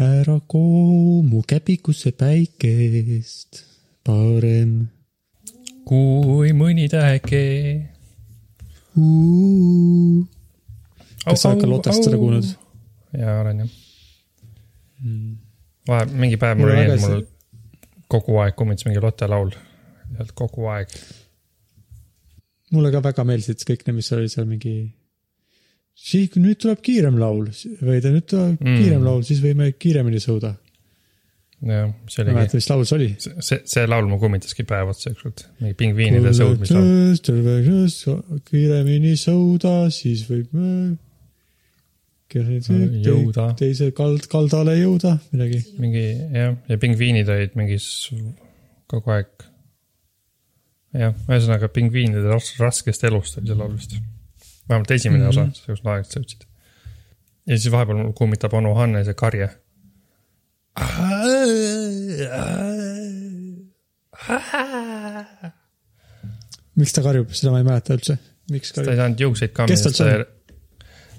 ära koomu käpikusse päikest, parem kui mõni täheke. kas sa oled ka Lotest seda kuulnud? jaa, olen jah. vahe, mingi päev mul oli et mul kogu aeg kummitas mingi Lotte laul. kogu aeg. mulle ka väga meeldisid kõik need, mis oli seal mingi. siis, kui nüüd tuleb kiirem laul või ta nüüd tuleb Mm. mm. kiirem laul, siis võime kiiremini sõuda. jah, see oligi, mäleta, mis laul see oli. see, see laul mul kummitaski päev otsa ükskord. mingi pingviinide sõudmislaul. kiiremini sõuda, siis võib Jõuda. teise kald, kaldale jõuda, midagi. mingi jah, ja pingviinid olid mingis kogu aeg. jah, ühesõnaga pingviinide ras- raskest elust oli see laul vist. Vähemalt esimene Mhm. mm -hmm. osa, kus nad aeg-ajalt sõitsid. ja siis vahepeal mul kummitab onu Hannese karje. miks ta karjub, seda ma ei mäleta üldse. ta ei saanud juukseid ka Kes tal see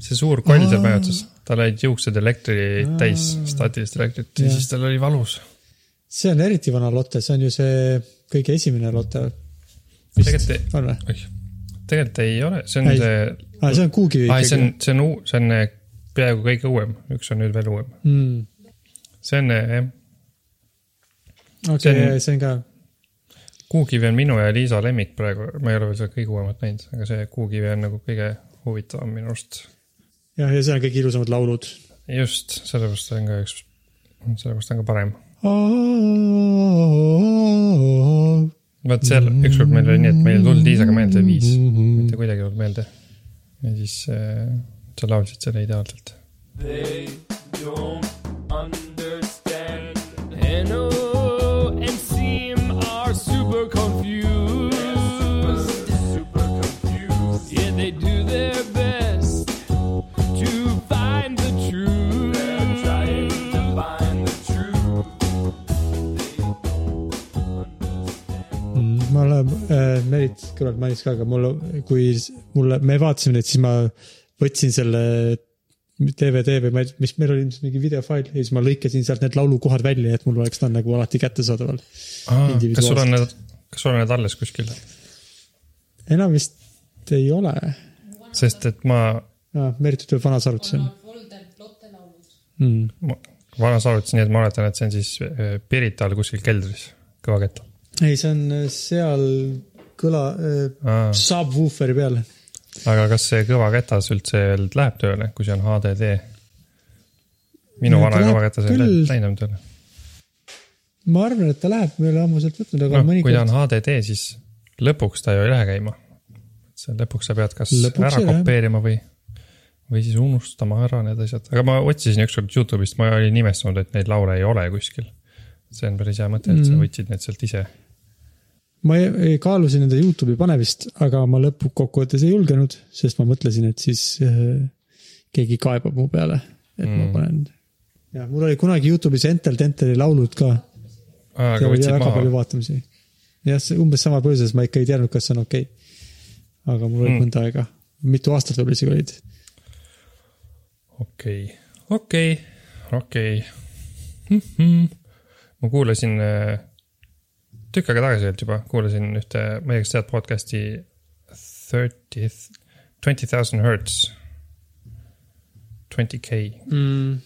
see suur koll seal majutas, tal olid juuksed elektri täis, staatilist elektrit ja siis tal oli valus. see on eriti vana Lotte, see on ju see kõige esimene Lotte. tegelikult või? Tegelikult ei ole, see on Ei. see, aa, see on Kuukivi aa, see on ikkagi., see on uu-, see on eh, peaaegu kõige uuem, üks on nüüd veel uuem. mm.. see on eh, jah, okei See okay, see on ka, Kuukivi on minu ja Liisa lemmik praegu, ma ei ole veel seda kõige uuemat näinud, aga see Kuukivi on nagu kõige huvitavam minu arust. jah, ja see on kõige ilusamad laulud. just, sellepärast see on ka üks, sellepärast on ka parem. Vot seal ükskord meil oli nii, et meil ei tulnud Liisaga meelde viis, mitte kuidagi ei tulnud meelde. ja siis äh, sa laulsid selle ideaalselt. They don't Merit kõrvalt mainis ka, aga mul, kui mulle, me vaatasime neid, siis ma võtsin selle DVD või ma ei, mis meil oli ilmselt mingi videofail ja siis ma lõikasin sealt need laulukohad välja, et mul oleks ta nagu alati kättesaadaval. kas sul on need, kas sul on need alles kuskil? enam vist ei ole sest et ma, ah,. Merit ütleb, vanas arvutis on mm.. ma vanas arvutasin nii, et ma oletan, et see on siis äh, Pirital kuskil keldris, kõvakettal. ei, see on äh, seal kõla äh,, subwoofer'i peal. aga kas see kõvaketas üldse veel läheb tööle, kui see on HDD? minu No vana kõvaketas ei läinud läinud tööle. ma arvan, et ta läheb, me ei ole ammu sealt võtnud, aga no, kui ta on mõnikord. HDD, siis lõpuks ta ju ei lähe käima. see lõpuks sa pead kas Lõpuks ära kopeerima või, või siis unustama ära need asjad, aga ma otsisin ükskord Youtube'ist, ma olin imestanud, et neid laule ei ole kuskil. see on päris hea mõte, et sa Mhm. võtsid need sealt ise. Ma kaalusin nende Youtube'i panemist, aga ma lõppkokkuvõttes ei julgenud, sest ma mõtlesin, et siis äh, keegi kaebab mu peale, et mm. ma Mm. panen. jah, mul oli kunagi Youtube'is Entel Tenteli laulud ka, aga seal oli väga palju maha. vaatamisi. jah, see umbes samal põhjusel, ma ikka ei teadnud, kas see on okei okay.. aga mul oli Mm. mm. mõnda aega, mitu aastat võib-olla isegi olid. okei, okei, okei. ma kuulasin äh, tükk aega tagasi olnud juba, kuulasin ühte, ma ei tea, kas tead podcast'i Thirtieth, Twenty Thousand Hertz. Twenty K mm..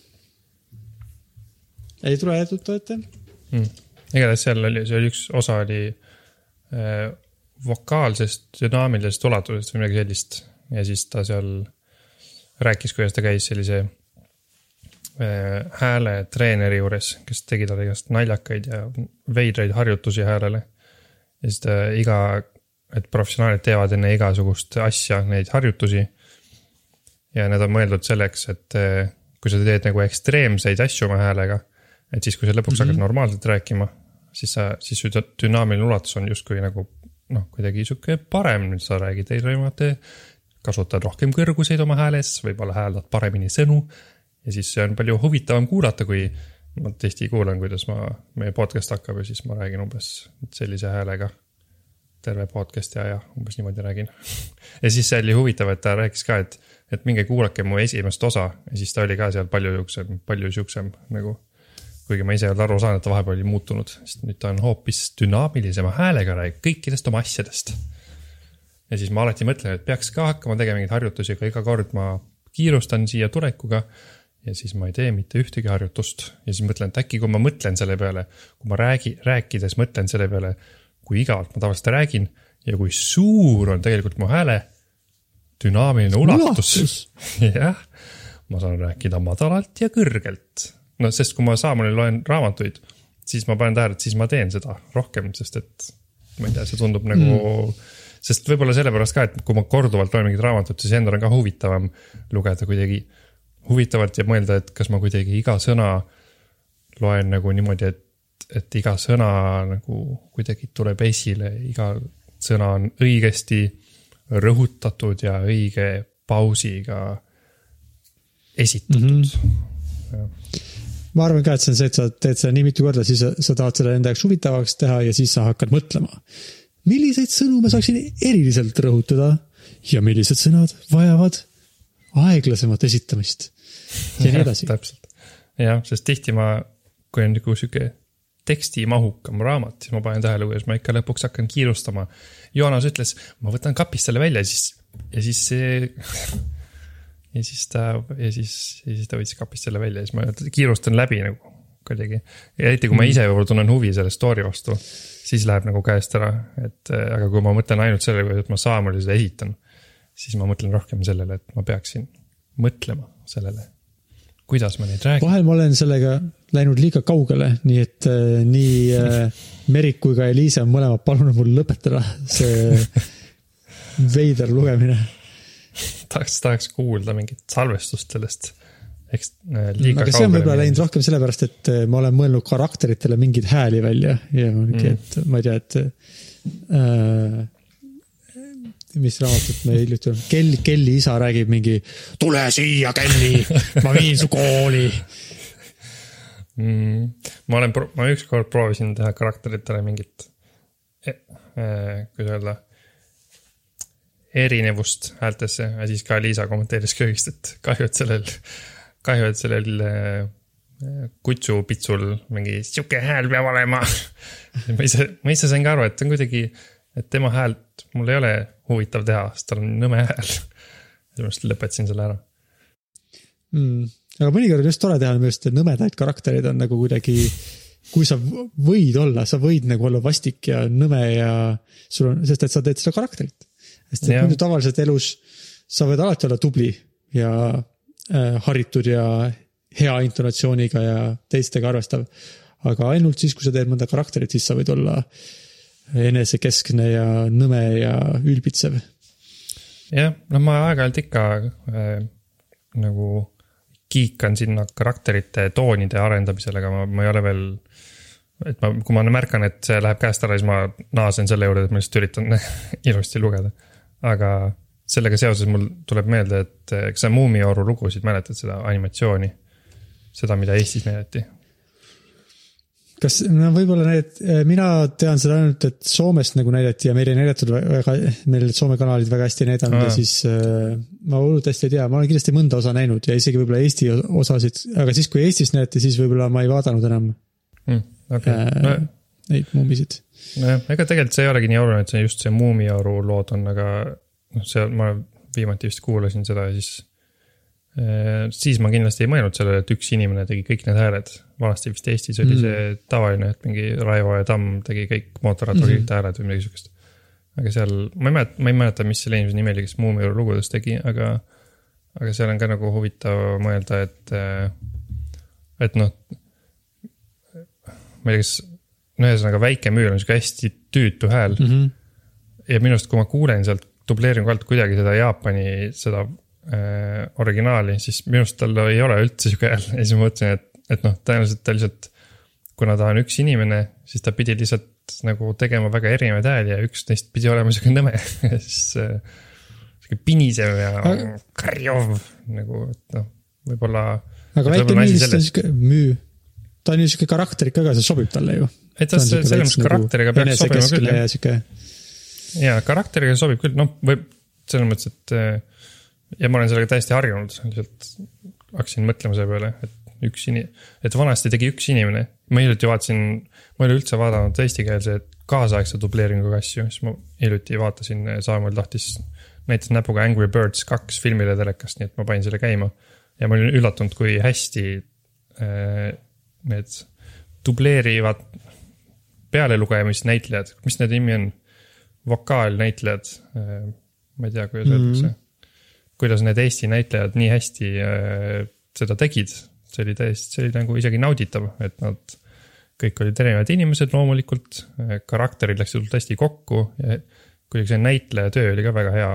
ei tule tuttav ette? mm.. igatahes seal oli, see oli üks osa oli äh, vokaalsest dünaamilisest ulatusest või midagi sellist ja siis ta seal rääkis, kuidas ta käis sellise hääletreeneri juures, kes tegi talle igast naljakaid ja veidraid harjutusi häälele. ja siis ta iga, et professionaalid teevad enne igasugust asja neid harjutusi. ja need on mõeldud selleks, et äh, kui sa teed nagu ekstreemseid asju oma häälega, et siis, kui sa lõpuks mm -hmm. hakkad normaalselt rääkima, siis sa, siis su dü- dünaamiline ulatus on justkui nagu noh, kuidagi sihuke parem, nüüd sa räägid erinevate, kasutad rohkem kõrguseid oma hääles, võib-olla hääldad paremini sõnu ja siis see on palju huvitavam kuulata, kui ma tihti kuulan, kuidas ma, meie podcast hakkab ja siis ma räägin umbes sellise häälega terve podcast'i aja umbes niimoodi räägin. ja siis see oli huvitav, et ta rääkis ka, et et minge kuulake mu esimest osa ja siis ta oli ka seal palju siuksem, palju siuksem nagu. kuigi ma ise ei olnud aru saanud, et ta vahepeal oli muutunud, sest nüüd ta on hoopis dünaamilisema häälega räägib kõikidest oma asjadest. ja siis ma alati mõtlen, et peaks ka hakkama tegema mingeid harjutusi, aga iga kord ma kiirustan siia tulekuga ja siis ma ei tee mitte ühtegi harjutust ja siis mõtlen, et äkki kui ma mõtlen selle peale, kui ma räägi, rääkides mõtlen selle peale, kui igavalt ma tavaliselt räägin ja kui suur on tegelikult mu hääle dünaamiline ulatus. jah, ma saan rääkida madalalt ja kõrgelt. no sest kui ma Saamonil loen raamatuid, siis ma panen tähele, et siis ma teen seda rohkem, sest et ma ei tea, see tundub nagu mm., sest võib-olla sellepärast ka, et kui ma korduvalt loen mingit raamatut, siis endal on ka huvitavam lugeda kuidagi huvitavalt ja mõelda, et kas ma kuidagi iga sõna loen nagu niimoodi, et, et iga sõna nagu kuidagi tuleb esile, iga sõna on õigesti rõhutatud ja õige pausiga esitatud mm. -hmm. ma arvan ka, et see on see, et sa teed seda nii mitu korda, siis sa, sa tahad seda enda jaoks huvitavaks teha ja siis sa hakkad mõtlema. milliseid sõnu ma saaksin eriliselt rõhutada ja millised sõnad vajavad aeglasemat esitamist ja nii edasi. täpselt, jah, sest tihti ma, kui on nagu sihuke tekstimahukam raamat, siis ma panen tähele, kuidas ma ikka lõpuks hakkan kiirustama. Joonas ütles, ma võtan kapist selle välja, siis ja siis see. ja siis ta ja siis, ja siis ta võttis kapist selle välja ja siis ma kiirustan läbi nagu kuidagi. eriti, kui ma ise võib-olla tunnen huvi selle story vastu, siis läheb nagu käest ära, et aga kui ma mõtlen ainult sellele, et ma Saamonile seda esitan, siis ma mõtlen rohkem sellele, et ma peaksin mõtlema sellele, kuidas ma neid räägin. vahel ma olen sellega läinud liiga kaugele, nii et äh, nii äh, Merik kui ka Eliise on mõlemad palunud mul lõpetada see veider lugemine. tahaks, tahaks kuulda mingit salvestust sellest. eks äh, liiga aga see on võib-olla läinud rohkem sellepärast, et äh, ma olen mõelnud karakteritele mingeid hääli välja ja mingi, et ma ei tea, et äh, mis raamatut me hiljuti, Kell, Kelly isa räägib mingi tule siia, Kelly, ma viin su kooli. mm,. ma olen, ma ükskord proovisin teha karakteritele mingit eh,, eh, kuidas öelda, erinevust häältesse ja siis ka Liisa kommenteeris köögist, et kahju, et sellel, kahju, et sellel eh, kutsupitsul mingi sihuke hääl peab olema. ma ise, ma ise sain ka aru, et see on kuidagi, et tema häält mul ei ole huvitav teha, sest tal on nõme hääl. sellepärast lõpetasin selle ära. mm.. aga mõnikord on just tore teha minu arust, nõmedaid karakterid on nagu kuidagi, kui sa võid olla, sa võid nagu olla vastik ja nõme ja sul on, sest et sa teed seda karakterit. sest et muidu tavaliselt elus sa võid alati olla tubli ja äh, haritud ja hea intonatsiooniga ja teistega arvestav. aga ainult siis, kui sa teed mõnda karakterit, siis sa võid olla enesekeskne ja nõme ja ülbitsev. jah, no ma aeg-ajalt ikka äh, nagu kiikan sinna karakterite toonide arendamisele, aga ma, ma ei ole veel. et ma, kui ma märkan, et see läheb käest ära, siis ma naasen selle juurde, et ma lihtsalt üritan ilusti lugeda. aga sellega seoses mul tuleb meelde, et äh, kas sa Muumioru lugusid mäletad, seda animatsiooni? seda, mida Eestis näidati. kas, no võib-olla need, mina tean seda ainult, et Soomest nagu näidati ja meil ei näidatud väga, meil Soome kanalid väga hästi ei näidanud ja siis äh, ma hullult hästi ei tea, ma olen kindlasti mõnda osa näinud ja isegi võib-olla Eesti osasid, aga siis, kui Eestis näidati, siis võib-olla ma ei vaadanud enam okei, äh, no neid muumisid. nojah, ega tegelikult see ei olegi nii oluline, et see just see Muumioru lood on, aga noh, see, ma viimati vist kuulasin seda ja siis. siis ma kindlasti ei mõelnud sellele, et üks inimene tegi kõik need hääled. Vanasti vist Eestis oli Mm. see tavaline, et mingi Raivo ja Tamm tegi kõik mootorrattaga Mhm. kõik hääled või midagi siukest. aga seal, ma ei mäleta, ma ei mäleta, mis selle inimese nimi oli, kes Muumioru lugudes tegi, aga, aga seal on ka nagu huvitav mõelda, et, et noh. ma ei tea, kas, no ühesõnaga väike müür on sihuke hästi tüütu hääl Mm -hmm. ja minu arust, kui ma kuulen sealt dubleeringu alt kuidagi seda Jaapani, seda äh, originaali, siis minu arust tal ei ole üldse sihuke hääl ja siis ma mõtlesin, et, et noh, tõenäoliselt ta lihtsalt. kuna ta on üks inimene, siis ta pidi lihtsalt nagu tegema väga erinevaid hääli ja üks neist pidi olema sihuke nõme siis äh,. sihuke pinisev ja Aga- karjuv nagu, et noh, võib-olla. aga väike müür vist on sihuke müü, ta on ju sihuke karakter ikka ka, see sobib talle ju. et ta selles mõttes karakteriga peaks sobima küll jah ja sihuke, ja karakteriga sobib küll, noh, võib selles mõttes, et äh, ja ma olen sellega täiesti harjunud, lihtsalt hakkasin mõtlema selle peale, et üks ini-, et vanasti tegi üks inimene. ma hiljuti vaatasin, ma ei ole üldse vaadanud eestikeelse kaasaegse dubleeringuga asju, siis ma hiljuti vaatasin, Samuel tahtis, näitas näpuga Angry Birds kaks filmile telekast, nii et ma panin selle käima. ja ma olin üllatunud, kui hästi äh, need dubleerivad pealelugemisnäitlejad, mis nende nimi on? vokaalnäitlejad, ma ei tea, kuidas öeldakse. kuidas need Eesti näitlejad nii hästi äh, seda tegid, see oli täiesti, see oli nagu isegi nauditav, et nad kõik olid erinevad inimesed loomulikult, karakterid läksid hullult hästi kokku ja kuidagi see näitleja töö oli ka väga hea.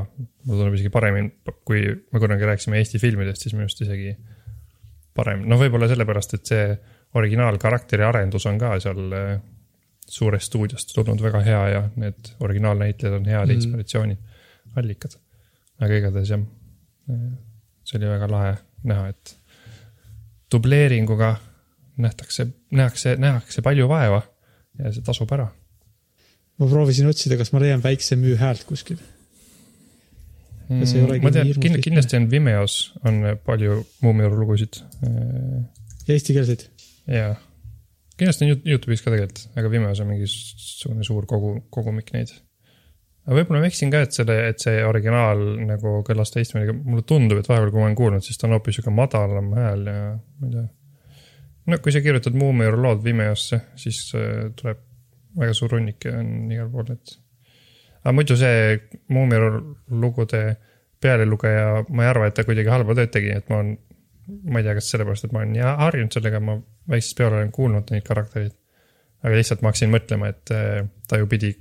mulle tundub isegi paremini, kui me kunagi rääkisime Eesti filmidest, siis minu arust isegi parem, noh, võib-olla sellepärast, et see originaalkarakteri arendus on ka seal äh, suurest stuudiost tulnud väga hea ja need originaalnäitlejad on head mm. inspiratsiooniallikad. aga igatahes jah, see oli väga lahe näha, et dubleeringuga nähtakse, nähakse, nähakse palju vaeva ja see tasub ära. ma proovisin otsida, kas ma leian väikse müü häält kuskil. Mm, ma tean kind, kindlasti on Vimeos on palju Muumiuru lugusid. Eestikeelseid. ja kindlasti on Yout- Youtube'is ka tegelikult, aga Vimeos on mingisugune suur kogu, kogumik neid. Aga võib-olla ma eksin ka, et selle, et see originaal nagu kõlas teistmoodi, mulle tundub, et vahepeal, kui ma olen kuulnud, siis ta on hoopis sihuke madalam hääl ja ma ei tea. no kui sa kirjutad Muumiuru lood Vimeosse, siis äh, tuleb väga suur hunnik ja on igal pool, et. aga muidu see Muumiuru lugude pealelugeja, ma ei arva, et ta kuidagi halba tööd tegi, et ma olen ma ei tea, kas sellepärast, et ma olen harjunud sellega, ma väiksest peale olen kuulnud neid karaktereid. aga lihtsalt ma hakkasin mõtlema, et äh, ta ju pidi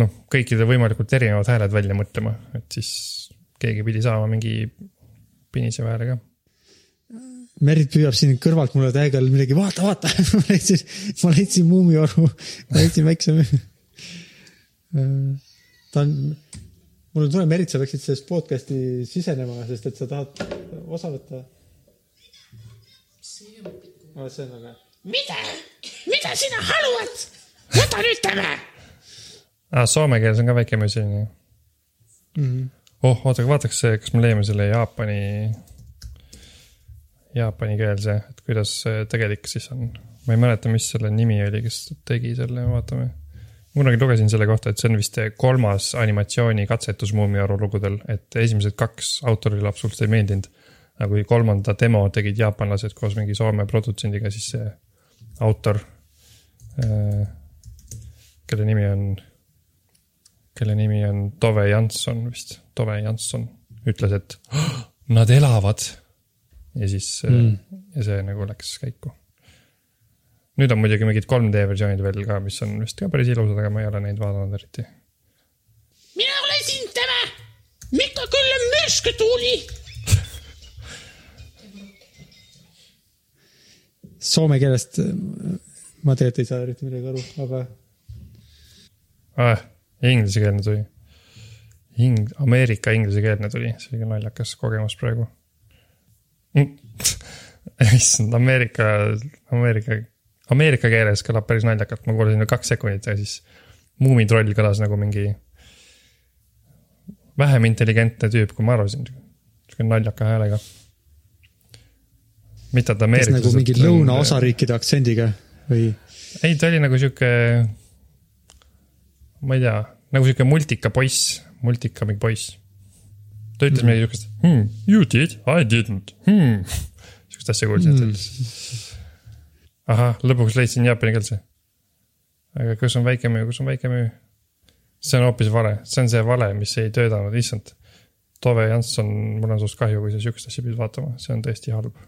noh, kõikide võimalikult erinevad hääled välja mõtlema, et siis keegi pidi saama mingi piniseva hääle ka. Merit püüab siin kõrvalt mulle täiega midagi, vaata, vaata, ma leidsin, ma leidsin muumioru, ma leidsin väikse ta on, mulle tuleb, Merit, sa peaksid sellest podcast'i sisenema, sest et sa tahad osa võtta. see on väga hea. mida, mida sina haluad? võta nüüd tema. aa, soome keeles on ka väike müü selline. oh, oota, vaataks, kas me leiame selle Jaapani, jaapani-keelse, et kuidas see tegelik siis on. ma ei mäleta, mis selle nimi oli, kes tegi selle, vaatame. kunagi lugesin selle kohta, et see on vist kolmas animatsiooni katsetus Muumiaru lugudel, et esimesed kaks autorile absoluutselt ei meeldinud. aga kui kolmanda demo tegid jaapanlased koos mingi Soome produtsendiga, siis see autor, kelle nimi on kelle nimi on Tove Jansson vist, Tove Jansson, ütles, et "Oh, nad elavad. ja siis mm., ja see nagu läks käiku. nüüd on muidugi mingid 3D versioonid veel ka, mis on vist ka päris ilusad, aga ma ei ole neid vaadanud eriti. mina olen siin tema. Mikko küll on mürsky tuli. Soome keelest äh, ma tegelikult ei saa eriti midagi aru, aga ah,. Inglisekeelne tuli. Ing-, Ameerika inglisekeelne tuli, see oli ka naljakas kogemus praegu. issand, Ameerika, Ameerika, Ameerika keeles kõlab päris naljakalt, ma kuulasin kaks sekundit ja siis muumitroll kõlas nagu mingi vähem intelligentne tüüp, kui ma arvasin. sihuke naljaka häälega. mitte, et kas ameeriklased. nagu mingi lõunaosariikide aktsendiga või? ei, ta oli nagu sihuke, ma ei tea, nagu sihuke multika poiss, multika mingi poiss. ta ütles midagi siukest hmm,, you did, I didn't hmm. sihukest asja kuulsin, ütles. ahah, lõpuks leidsin jaapanikeelse. aga kus on väike müü, kus on väike müü? see on hoopis vale, see on see vale, mis ei töötanud, issand. Tove Jansson, mul on sinust kahju, kui sa sihukest asja pidid vaatama, see on tõesti halb.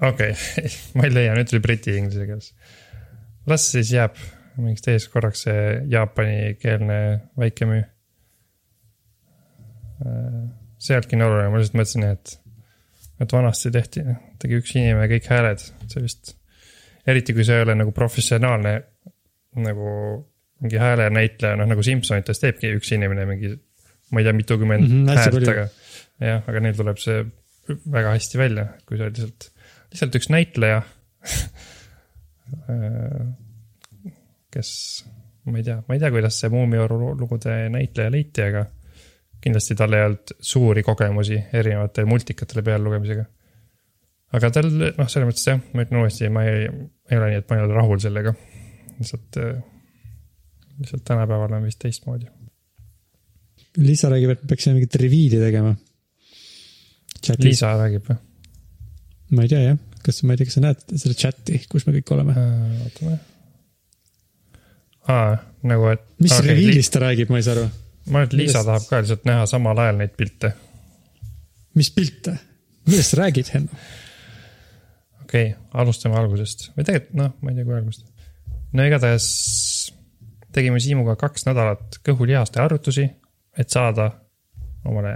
okei okay. ma ei leia, nüüd tuli briti inglise keeles. las siis jääb mingiks teiseks korraks see jaapanikeelne väike müü. see ei olnudki nii oluline, ma lihtsalt mõtlesin, et, et vanasti tehti, tegi üks inimene kõik hääled, see vist, eriti kui see ei ole nagu professionaalne nagu mingi häälenäitleja, noh nagu Simsonites teebki üks inimene mingi, ma ei tea, mitukümmend mm -hmm, häält, aga jah, aga neil tuleb see väga hästi välja, kui sa oled lihtsalt, lihtsalt üks näitleja. kes, ma ei tea, ma ei tea, kuidas see Muumioru lugude näitleja leiti, aga kindlasti tal ei olnud suuri kogemusi erinevate multikate peallugemisega. aga tal, noh, selles mõttes jah, ma ütlen uuesti, ma ei, ei ole nii, et ma ei ole rahul sellega. lihtsalt, lihtsalt tänapäeval on vist teistmoodi. Liisa räägib, et me peaksime mingit reviili tegema. Liisa räägib või? ma ei tea jah, kas, ma ei tea, kas sa näed seda chati, kus me kõik oleme? ootame. aa, nagu, et. mis okay, reviilist ta räägib, ma ei saa aru. ma arvan, et Liisa millest- tahab ka lihtsalt näha samal ajal neid pilte. mis pilte? millest sa räägid, Henno? okei okay,, alustame algusest või tegelikult noh, ma ei tea, kui algust. no igatahes tegime Siimuga kaks nädalat kõhulihaste harjutusi, et saada omale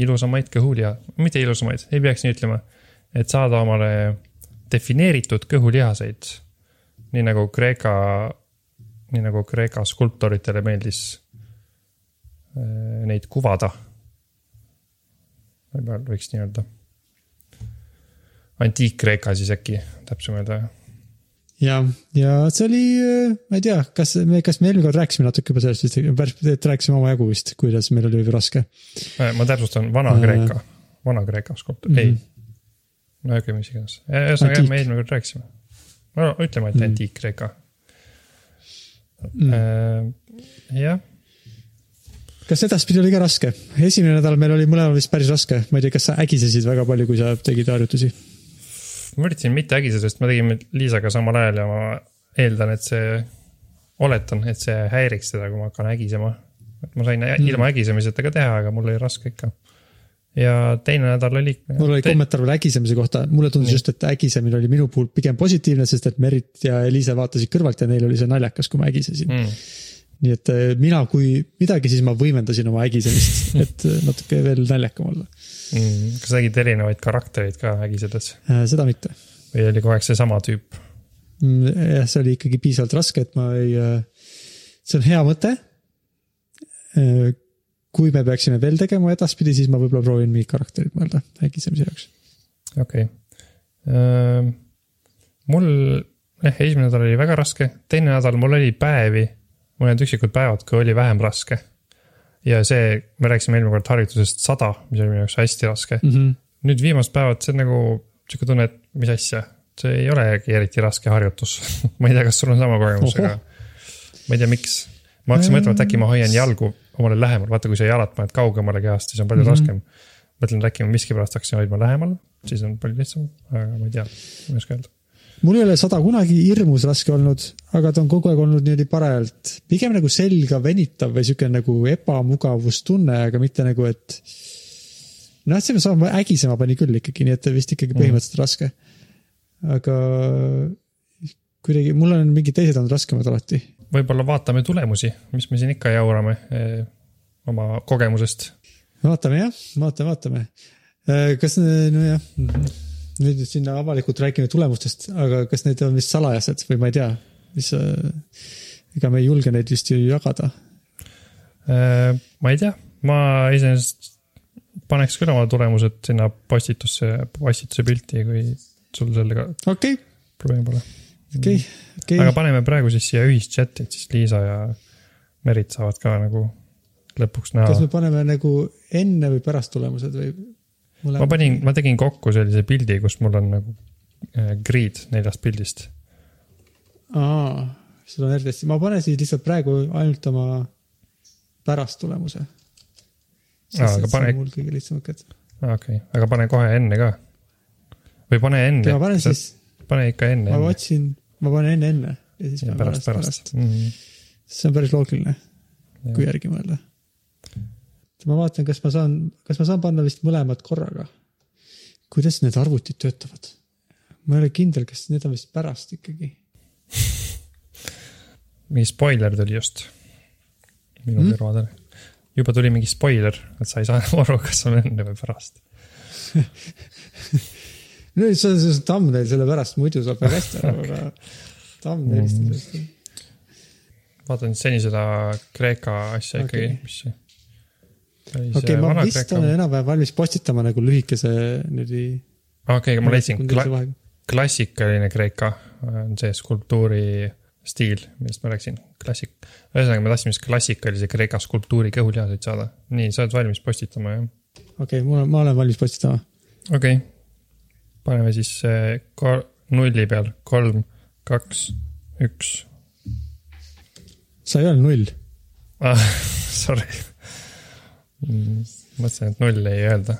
ilusamaid kõhuliha, mitte ilusamaid, ei peaks nii ütlema, et saada omale defineeritud kõhulihaseid. nii nagu Kreeka, nii nagu Kreeka skulptoritele meeldis äh, neid kuvada. võib-olla võiks nii öelda antiik-Kreeka siis äkki täpsem öelda. ja, ja see oli, ma ei tea, kas me, kas me eelmine kord rääkisime natuke juba sellest vist, päris, et rääkisime omajagu vist, kuidas meil oli raske. Äh, ma täpsustan, Vana-Kreeka, Vana-Kreeka skulptor, ei. no okei, mis iganes, ühesõnaga jah, Antiik. me eelmine kord rääkisime. no ütleme, et Mhm. antiik-Kreeka. Mm. Äh, jah, kas edaspidi oli ka raske? esimene nädal meil oli mõlemal vist päris raske, ma ei tea, kas sa ägisesid väga palju, kui sa tegid harjutusi? ma üritasin mitte ägiseda, sest me tegime Liisaga samal ajal ja ma eeldan, et see, oletan, et see häiriks teda, kui ma hakkan ägisema. et ma sain Mhm. ilma ägisemiseta ka teha, aga mul oli raske ikka. Ja teine nädal oli. mul oli kommentaar veel ägisemise kohta, mulle tundus Nii. just, et ägisemine oli minu puhul pigem positiivne, sest et Merit ja Eliise vaatasid kõrvalt ja neil oli see naljakas, kui ma ägisesin mm.. mm.. nii et eh, mina, kui midagi, siis ma võimendasin oma ägisemist, et eh, natuke veel naljakam olla. Mm. kas nägid erinevaid karaktereid ka ägisedes seda mitte. või oli kogu aeg seesama tüüp? jah, see oli ikkagi piisavalt raske, et ma ei, see on hea mõte. Kui me peaksime veel tegema edaspidi, siis ma võib-olla proovin mingit karakterit mõelda ägisemise jaoks. okei okay.. mul jah, esimene nädal oli väga raske, teine nädal mul oli päevi, mul olid üksikud päevad, kui oli vähem raske. ja see, me rääkisime eelmine kord harjutusest sada, mis oli minu jaoks hästi raske mm. Mm -hmm. nüüd viimased päevad, see on nagu sihuke tunne, et mis asja, see ei olegi eriti raske harjutus. ma ei tea, kas sul on sama kogemus, aga ma ei tea, miks. ma hakkasin mõtlema, et äkki ma hoian jalgu omale lähemal, vaata, kui sa jalad paned kaugemale kehast, siis on palju mm Mhm. -hmm. raskem. mõtlen, et äkki ma miskipärast hakkasin hoidma lähemal, siis on palju lihtsam, aga ma ei tea, ma ei oska öelda. mul ei ole sada kunagi hirmus raske olnud, aga ta on kogu aeg olnud niimoodi parajalt, pigem nagu selga venitav või sihuke nagu ebamugavustunne, aga mitte nagu, et. noh, see sama ägisema pani küll ikkagi, nii et vist ikkagi põhimõtteliselt mm. raske. aga kuidagi, mul on mingid teised olnud raskemad alati. Võib-olla vaatame tulemusi, mis me siin ikka jaurame eh, oma kogemusest. vaatame jah, vaatame, vaatame. kas, nojah, nüüd sinna avalikult räägime tulemustest, aga kas need on vist salajased või ma ei tea, mis. ega me ei julge neid vist ju jagada Eh, ma ei tea, ma iseenesest paneks küll oma tulemused sinna postitusse, postituse pilti, kui sul sellega okay,, probleemi pole. okei, okei aga. paneme praegu siis siia ühischat'i, et siis Liisa ja Merit saavad ka nagu lõpuks näha kas me. paneme nagu enne või pärast tulemused või? ma panin, ma tegin kokku sellise pildi, kus mul on nagu eh, grid neljast pildist. aa, sul on RDS, ma panen siis lihtsalt praegu ainult oma pärast tulemuse. Aa, aga pane- mul kõige lihtsam kätte. okei okay., aga pane kohe enne ka. või pane enne. ma panen siis, pane ikka enne, ma otsin, ma panen enne, enne ja siis ja panen pärast, pärast. Mm, see on päris loogiline, kui järgi mõelda. ma vaatan, kas ma saan, kas ma saan panna vist mõlemad korraga. kuidas need arvutid töötavad? ma ei ole kindel, kas need on vist pärast ikkagi. mingi spoiler tuli just minu Mm. kõrvadele. juba tuli mingi spoiler, et sa ei saa aru, kas on enne või pärast. no see on, see thumbnail sellepärast, muidu saab väga hästi aru, aga thumbnailist Mm. on tõesti. vaatan seni seda Kreeka asja Okei. ikkagi, mis see. okei, ma vist olen enam-vähem valmis postitama nagu lühikese niimoodi. okei, aga ma leidsin kla,, klassikaline Kreeka on see skulptuuri stiil, millest ma rääkisin, klassik. ühesõnaga, me tahtsime siis klassikalise Kreeka skulptuuri kõhulihaseid saada. nii, sa oled valmis postitama, jah? okei okay,, mul on, ma olen valmis postitama. okei okay.. Paneme siis äh, ko- nulli peal kolm, kaks, üks sa ei öelnud null. ah. Sorry. mõtlesin, et nulli ei öelda.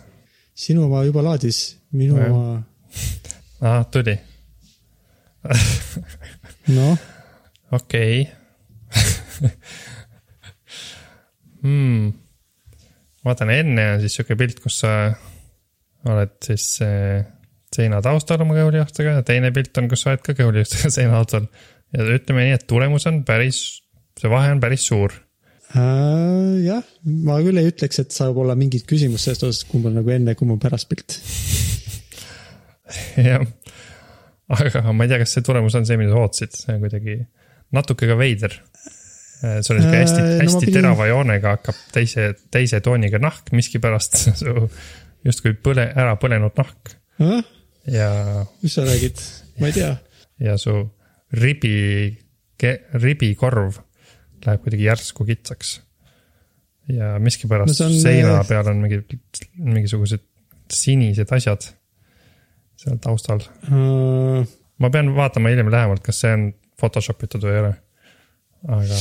sinu oma juba laadis, minu oma, ahah, tuli, noh, okei hmm.. vaatan, enne on siis sihuke pilt, kus sa oled siis äh, seina taustal oma kõhulihastega ja teine pilt on, kus sa oled ka kõhulihastega seina taustal. ja ütleme nii, et tulemus on päris, see vahe on päris suur Äh, jah, ma küll ei ütleks, et saab olla mingit küsimust sellest osas, kumb on nagu enne, kumb on pärast pilt. jah, aga ma ei tea, kas see tulemus on see, mida sa ootasid, see on kuidagi natuke ka veider. sul on sihuke hästi Äh, no hästi pidin- terava joonega hakkab teise, teise tooniga nahk miskipärast, su justkui põle, ära põlenud nahk ja, mis sa räägid, ma ei tea. ja su ribi, ribikorv läheb kuidagi järsku kitsaks. ja miskipärast No on, seina äh, peal on mingi, mingisugused sinised asjad seal taustal Äh, ma pean vaatama hiljem lähemalt, kas see on Photoshop itud või ei ole. aga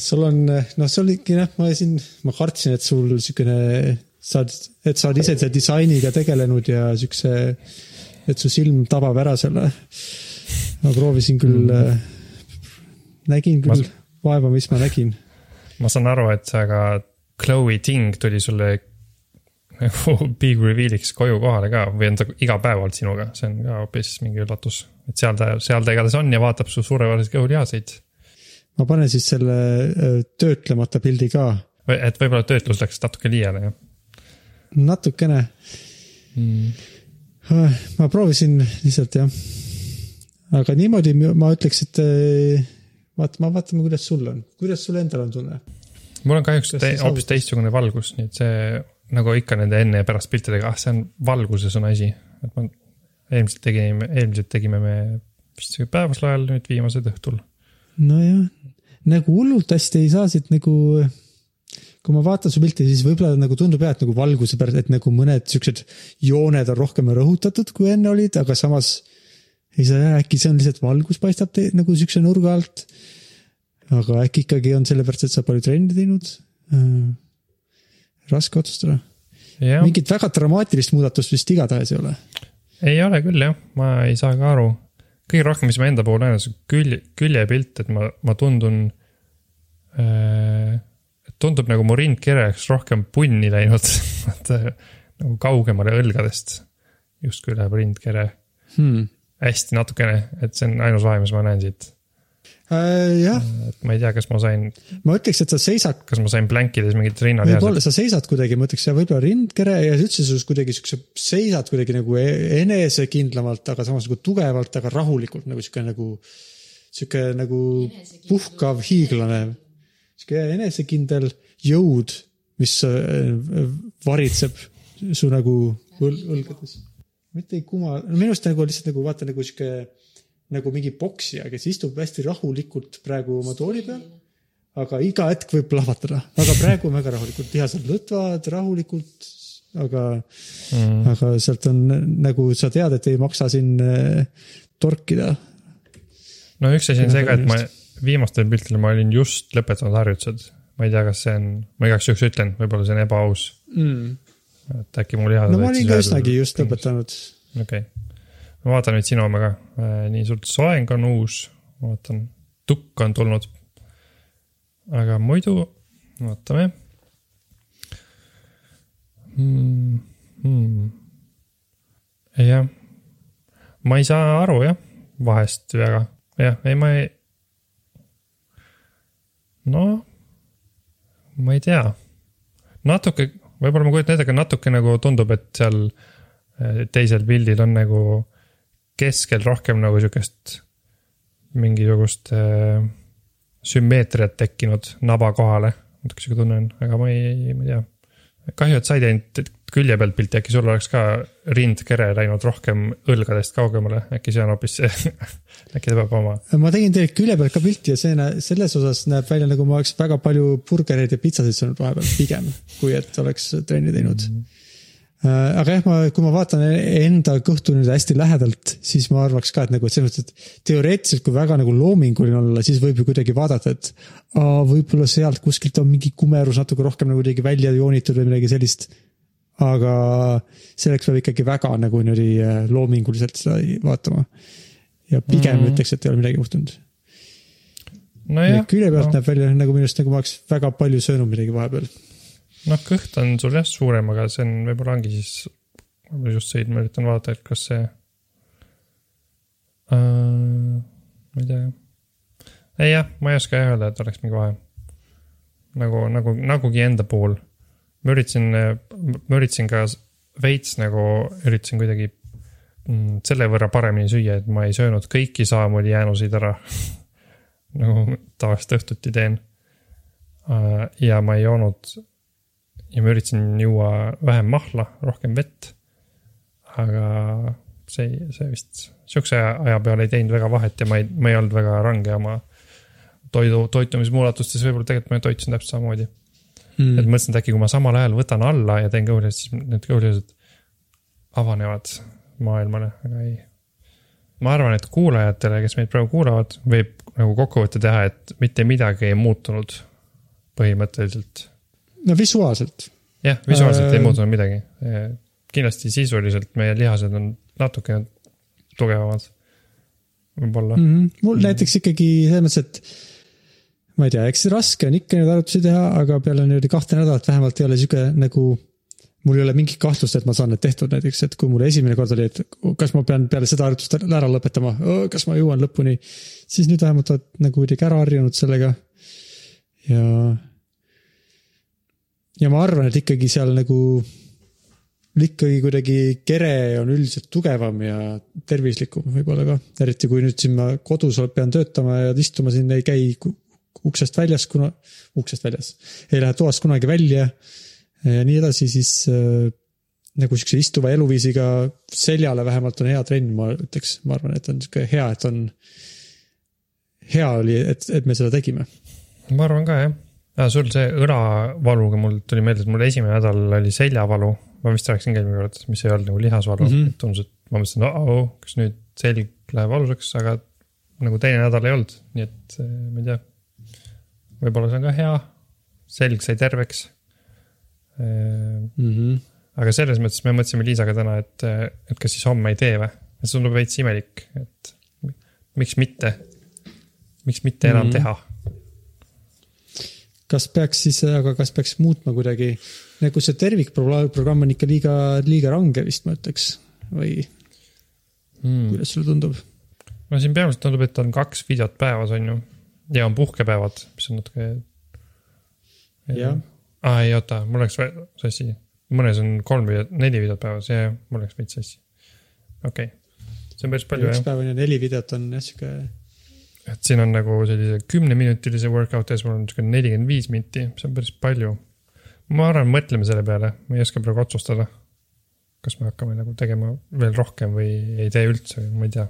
sul on, noh, see oligi jah, ma siin, ma kartsin, et sul siukene, sa oled, et sa oled ise selle disainiga tegelenud ja siukse, et su silm tabab ära selle. ma proovisin küll mm., nägin küll Ma- vaeva, mis ma nägin. ma saan aru, et aga Chloe Ting tuli sulle nagu big reveal'iks koju kohale ka või on ta iga päev olnud sinuga, see on ka hoopis mingi üllatus. et seal ta, seal ta igatahes on ja vaatab su suurepäraseid kõhulihaseid. ma panen siis selle öö, töötlemata pildi ka, et võib-olla töötlus läks natuke liiale, jah natukene mm.. ma proovisin lihtsalt jah. aga niimoodi ma ütleks, et eh, vaata, ma vaatame, kuidas sul on, kuidas sul endal on tunne? mul on kahjuks te, hoopis teistsugune valgus, nii et see nagu ikka nende enne ja pärast piltidega, ah see on valguses on asi, et ma eelmiselt tegime, eelmiselt tegime me vist päevasel ajal, nüüd viimased õhtul. nojah, nagu hullult hästi ei saa siit nagu, kui ma vaatan su pilti, siis võib-olla nagu tundub jah, et nagu valguse pärast, et nagu mõned siuksed jooned on rohkem rõhutatud, kui enne olid, aga samas ei saa, äkki see on lihtsalt valgus paistab te, nagu siukse nurga alt. aga äkki ikkagi on sellepärast, et sa palju trenni teinud äh,. raske otsustada, jah, mingit väga dramaatilist muudatust vist igatahes ei ole. ei ole küll jah, ma ei saa ka aru. kõige rohkem, mis ma enda puhul näen, on see külje, küljepilt, et ma, ma tundun äh,. Tundub nagu mu rindkere oleks rohkem punni läinud, et äh, nagu kaugemale õlgadest justkui läheb rindkere Hmm. hästi natukene, et see on ainus vahe, mis ma näen siit. Äh, jah, et ma ei tea, kas ma sain, ma ütleks, et sa seisad kas ma sain plänkides mingit rinnalihased võib-olla. sa seisad kuidagi, ma ütleks, võib-olla rindkere ja üldse sus kuidagi siukse, seisad kuidagi nagu e- enesekindlamalt, aga samas nagu tugevalt, aga rahulikult nagu sihuke nagu, sihuke nagu puhkav hiiglane. Sihuke enesekindel jõud, mis äh, varitseb su nagu õl õlgades. mitte ei kuma, no minu arust nagu lihtsalt nagu vaata nagu sihuke nagu mingi poksija, kes istub hästi rahulikult praegu oma tooli peal aga iga hetk võib plahvatada, aga praegu on väga rahulikult, lihased lõtvad rahulikult, aga mm., aga sealt on nagu sa tead, et ei maksa siin äh, torkida. no üks asi on see ka, et ma viimastel piltidel ma olin just lõpetanud harjutused. ma ei tea, kas see on, ma igaks juhuks ütlen, võib-olla see on ebaaus, Mm. et äkki mu lihased. no ma olin ka üsnagi just. lõpetanud. okei okay., ma vaatan nüüd sinu oma ka, nii suurt soeng on uus, ma vaatan, tukk on tulnud. aga muidu, vaatame hmm,. Hmm. jah, ma ei saa aru jah, vahest väga, jah, ei ma ei. noh, ma ei tea, natuke, võib-olla ma kujutan ette, aga natuke nagu tundub, et seal eh, teisel pildil on nagu keskel rohkem nagu sihukest mingisugust äh, sümmeetriat tekkinud naba kohale. natuke sihuke tunne on, aga ma ei, ma ei tea. kahju, et sa ei teinud, külje pealt pilti, äkki sul oleks ka rindkere läinud rohkem õlgadest kaugemale, äkki see on hoopis see, äkki ta peab oma, ma tegin tegelikult külje pealt ka pilti ja see, selles osas näeb välja nagu ma oleks väga palju burgereid ja pitsasid söönud vahepeal pigem, kui et oleks trenni teinud mm. -hmm. aga jah, ma, kui ma vaatan enda kõhtu nüüd hästi lähedalt, siis ma arvaks ka, et nagu, et selles mõttes, et teoreetiliselt, kui väga nagu loominguline olla, siis võib ju kuidagi vaadata, et võib-olla sealt kuskilt on mingi kumerus natuke rohkem nagu kuidagi välja joonitud või midagi sellist. Aga selleks peab ikkagi väga nagu niimoodi äh, loominguliselt seda vaatama. ja pigem mm ütleks, et ei ole midagi juhtunud. nojah, külje pealt noh, näeb välja nagu minu arust nagu ma oleks väga palju söönud midagi vahepeal. noh, kõht on sul jah suurem, aga see on, võib-olla ongi siis, ma just sõin, ma üritan vaadata, et kas see äh,. ma ei tea jah. ei jah, ma ei oska jah öelda, et oleks mingi vahe. nagu, nagu, nagugi enda puhul. Ma üritasin, ma üritasin ka veits nagu, üritasin kuidagi mm, selle võrra paremini süüa, et ma ei söönud kõiki samamoodi ära. nagu tavaliselt õhtuti teen. ja ma ei joonud ja ma üritasin juua vähem mahla, rohkem vett. aga see, see vist, sihukese aja peale ei teinud väga vahet ja ma ei, ma ei olnud väga range oma toidu, toitumismuudatustes, võib-olla tegelikult ma toitusin täpselt samamoodi mm.. et mõtlesin, et äkki kui ma samal ajal võtan alla ja teen kõhulihasid, siis need kõhulihasid avanevad maailmale, aga ei. ma arvan, et kuulajatele, kes meid praegu kuulavad, võib nagu kokkuvõtte teha, et mitte midagi ei muutunud põhimõtteliselt no visuaalselt. jah, visuaalselt äh... ei Äh, muutunud midagi. kindlasti sisuliselt meie lihased on natuke tugevamad. võib-olla mm. mm. -hmm. mul näiteks ikkagi selles mõttes, et ma ei tea, eks raske on ikka neid arvutusi teha, aga peale niimoodi kahte nädalat vähemalt ei ole sihuke nagu mul ei ole mingit kahtlust, et ma saan need tehtud näiteks, et kui mul esimene kord oli, et kas ma pean peale seda harjutust ära lõpetama, kas ma jõuan lõpuni, siis nüüd vähemalt oled nagu kuidagi ära harjunud sellega. ja, ja ma arvan, et ikkagi seal nagu ikkagi kuidagi kere on üldiselt tugevam ja tervislikum võib-olla ka, eriti kui nüüd siin ma kodus pean töötama ja istuma siin ei käi uksest väljas, kuna, uksest väljas, ei lähe toast kunagi välja ja nii edasi, siis äh, nagu siukse istuva eluviisiga seljale vähemalt on hea trenn, ma ütleks, ma arvan, et on sihuke hea, et on. hea oli, et, et me seda tegime. ma arvan ka jah ah,. sul see õlavaluga mul tuli meelde, et mul esimene nädal oli seljavalu, ma vist rääkisin ka eelmine kord, mis ei olnud nagu lihasvalu mm. -hmm. tundus, et ma mõtlesin, oh, kas nüüd selg läheb valusaks, aga nagu teine nädal ei olnud, nii et eh, ma ei tea. Võib-olla see on ka hea, selg sai terveks. Mm -hmm. aga selles mõttes me mõtlesime Liisaga täna, et, et kas siis homme ei tee või, et see tundub veits imelik, et miks mitte, miks mitte enam mm. -hmm. teha kas peaks siis, aga kas peaks muutma kuidagi, nagu see tervikprogramm on ikka liiga, liiga range vist ma ütleks või mm.. kuidas sulle tundub? no siin peamiselt tundub, et on kaks videot päevas, on ju. Ja on puhkepäevad, mis on natuke. Jah. aa, ei oota, mul läks sassi. mõnes on kolm videot, neli videot päevas, ja, ja mul läks veits sassi. okei okay., see on päris palju üks jah, päev on ju neli videot on jah sihuke, et siin on nagu sellise kümneminutilise workout ja siis mul on sihuke nelikümmend viis minti, see on päris palju. ma arvan, mõtleme selle peale, ma ei oska praegu otsustada. kas me hakkame nagu tegema veel rohkem või ei tee üldse või ma ei tea.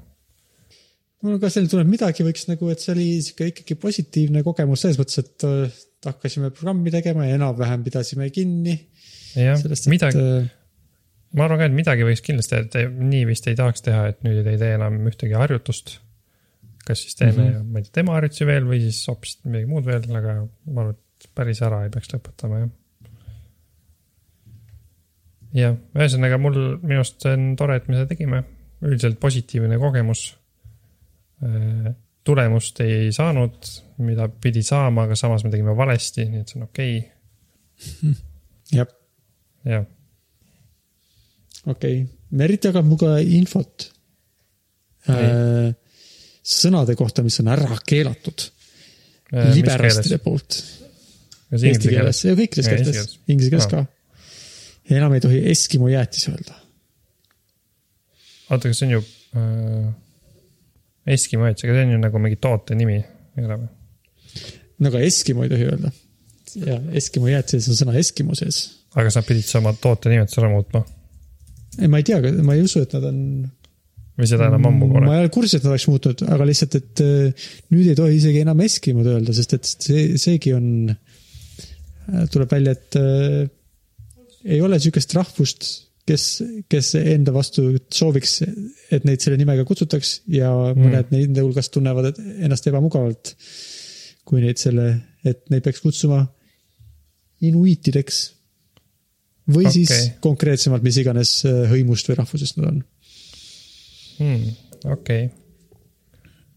Mul on ka selline tunne, et midagi võiks nagu, et see oli sihuke ikkagi positiivne kogemus selles mõttes, et äh, hakkasime programmi tegema ja enam-vähem pidasime kinni. jah, sellest, et midagi, äh, ma arvan ka, et midagi võiks kindlasti, et ei- nii vist ei tahaks teha, et nüüd ei tee enam ühtegi harjutust. kas siis teeme mm. -hmm. ma ei tea, tema harjutusi veel või siis hoopis midagi muud veel, aga ma arvan, et päris ära ei peaks lõpetama, jah. jah, ühesõnaga mul, minu arust see on tore, et me seda tegime, üldiselt positiivne kogemus. Tulemust ei saanud, mida pidi saama, aga samas me tegime valesti, nii et see on okei okay. jah, jah okei okay., Merit jagab minuga infot äh, sõnade kohta, mis on ära keelatud Äh, liberastide poolt. Eesti keeles ja kõikides keeltes inglise keeles ka. enam ei tohi Eskimo jäätis öelda. oota, kas see on ju äh, Eskimo jäätis, aga see on ju nagu mingi toote nimi, ei ole või? no aga Eskimo ei tohi öelda. ja Eskimo jäätises on sõna Eskimo sees. aga nad pidid sama toote nimetuse ära muutma ei, ma ei tea, ma ei usu, et nad on. või seda enam ammu ma pole? ei ole kursis, et nad oleks muutnud, aga lihtsalt, et äh, nüüd ei tohi isegi enam Eskimod öelda, sest et see, seegi on, tuleb välja, et äh, ei ole sihukest rahvust, kes, kes enda vastu sooviks, et neid selle nimega kutsutaks ja mõned mm. nende hulgast tunnevad ennast ebamugavalt, kui neid selle, et neid peaks kutsuma inuiitideks. või okay. siis konkreetsemalt, mis iganes äh, hõimust või rahvusest nad on hmm,. okei okay..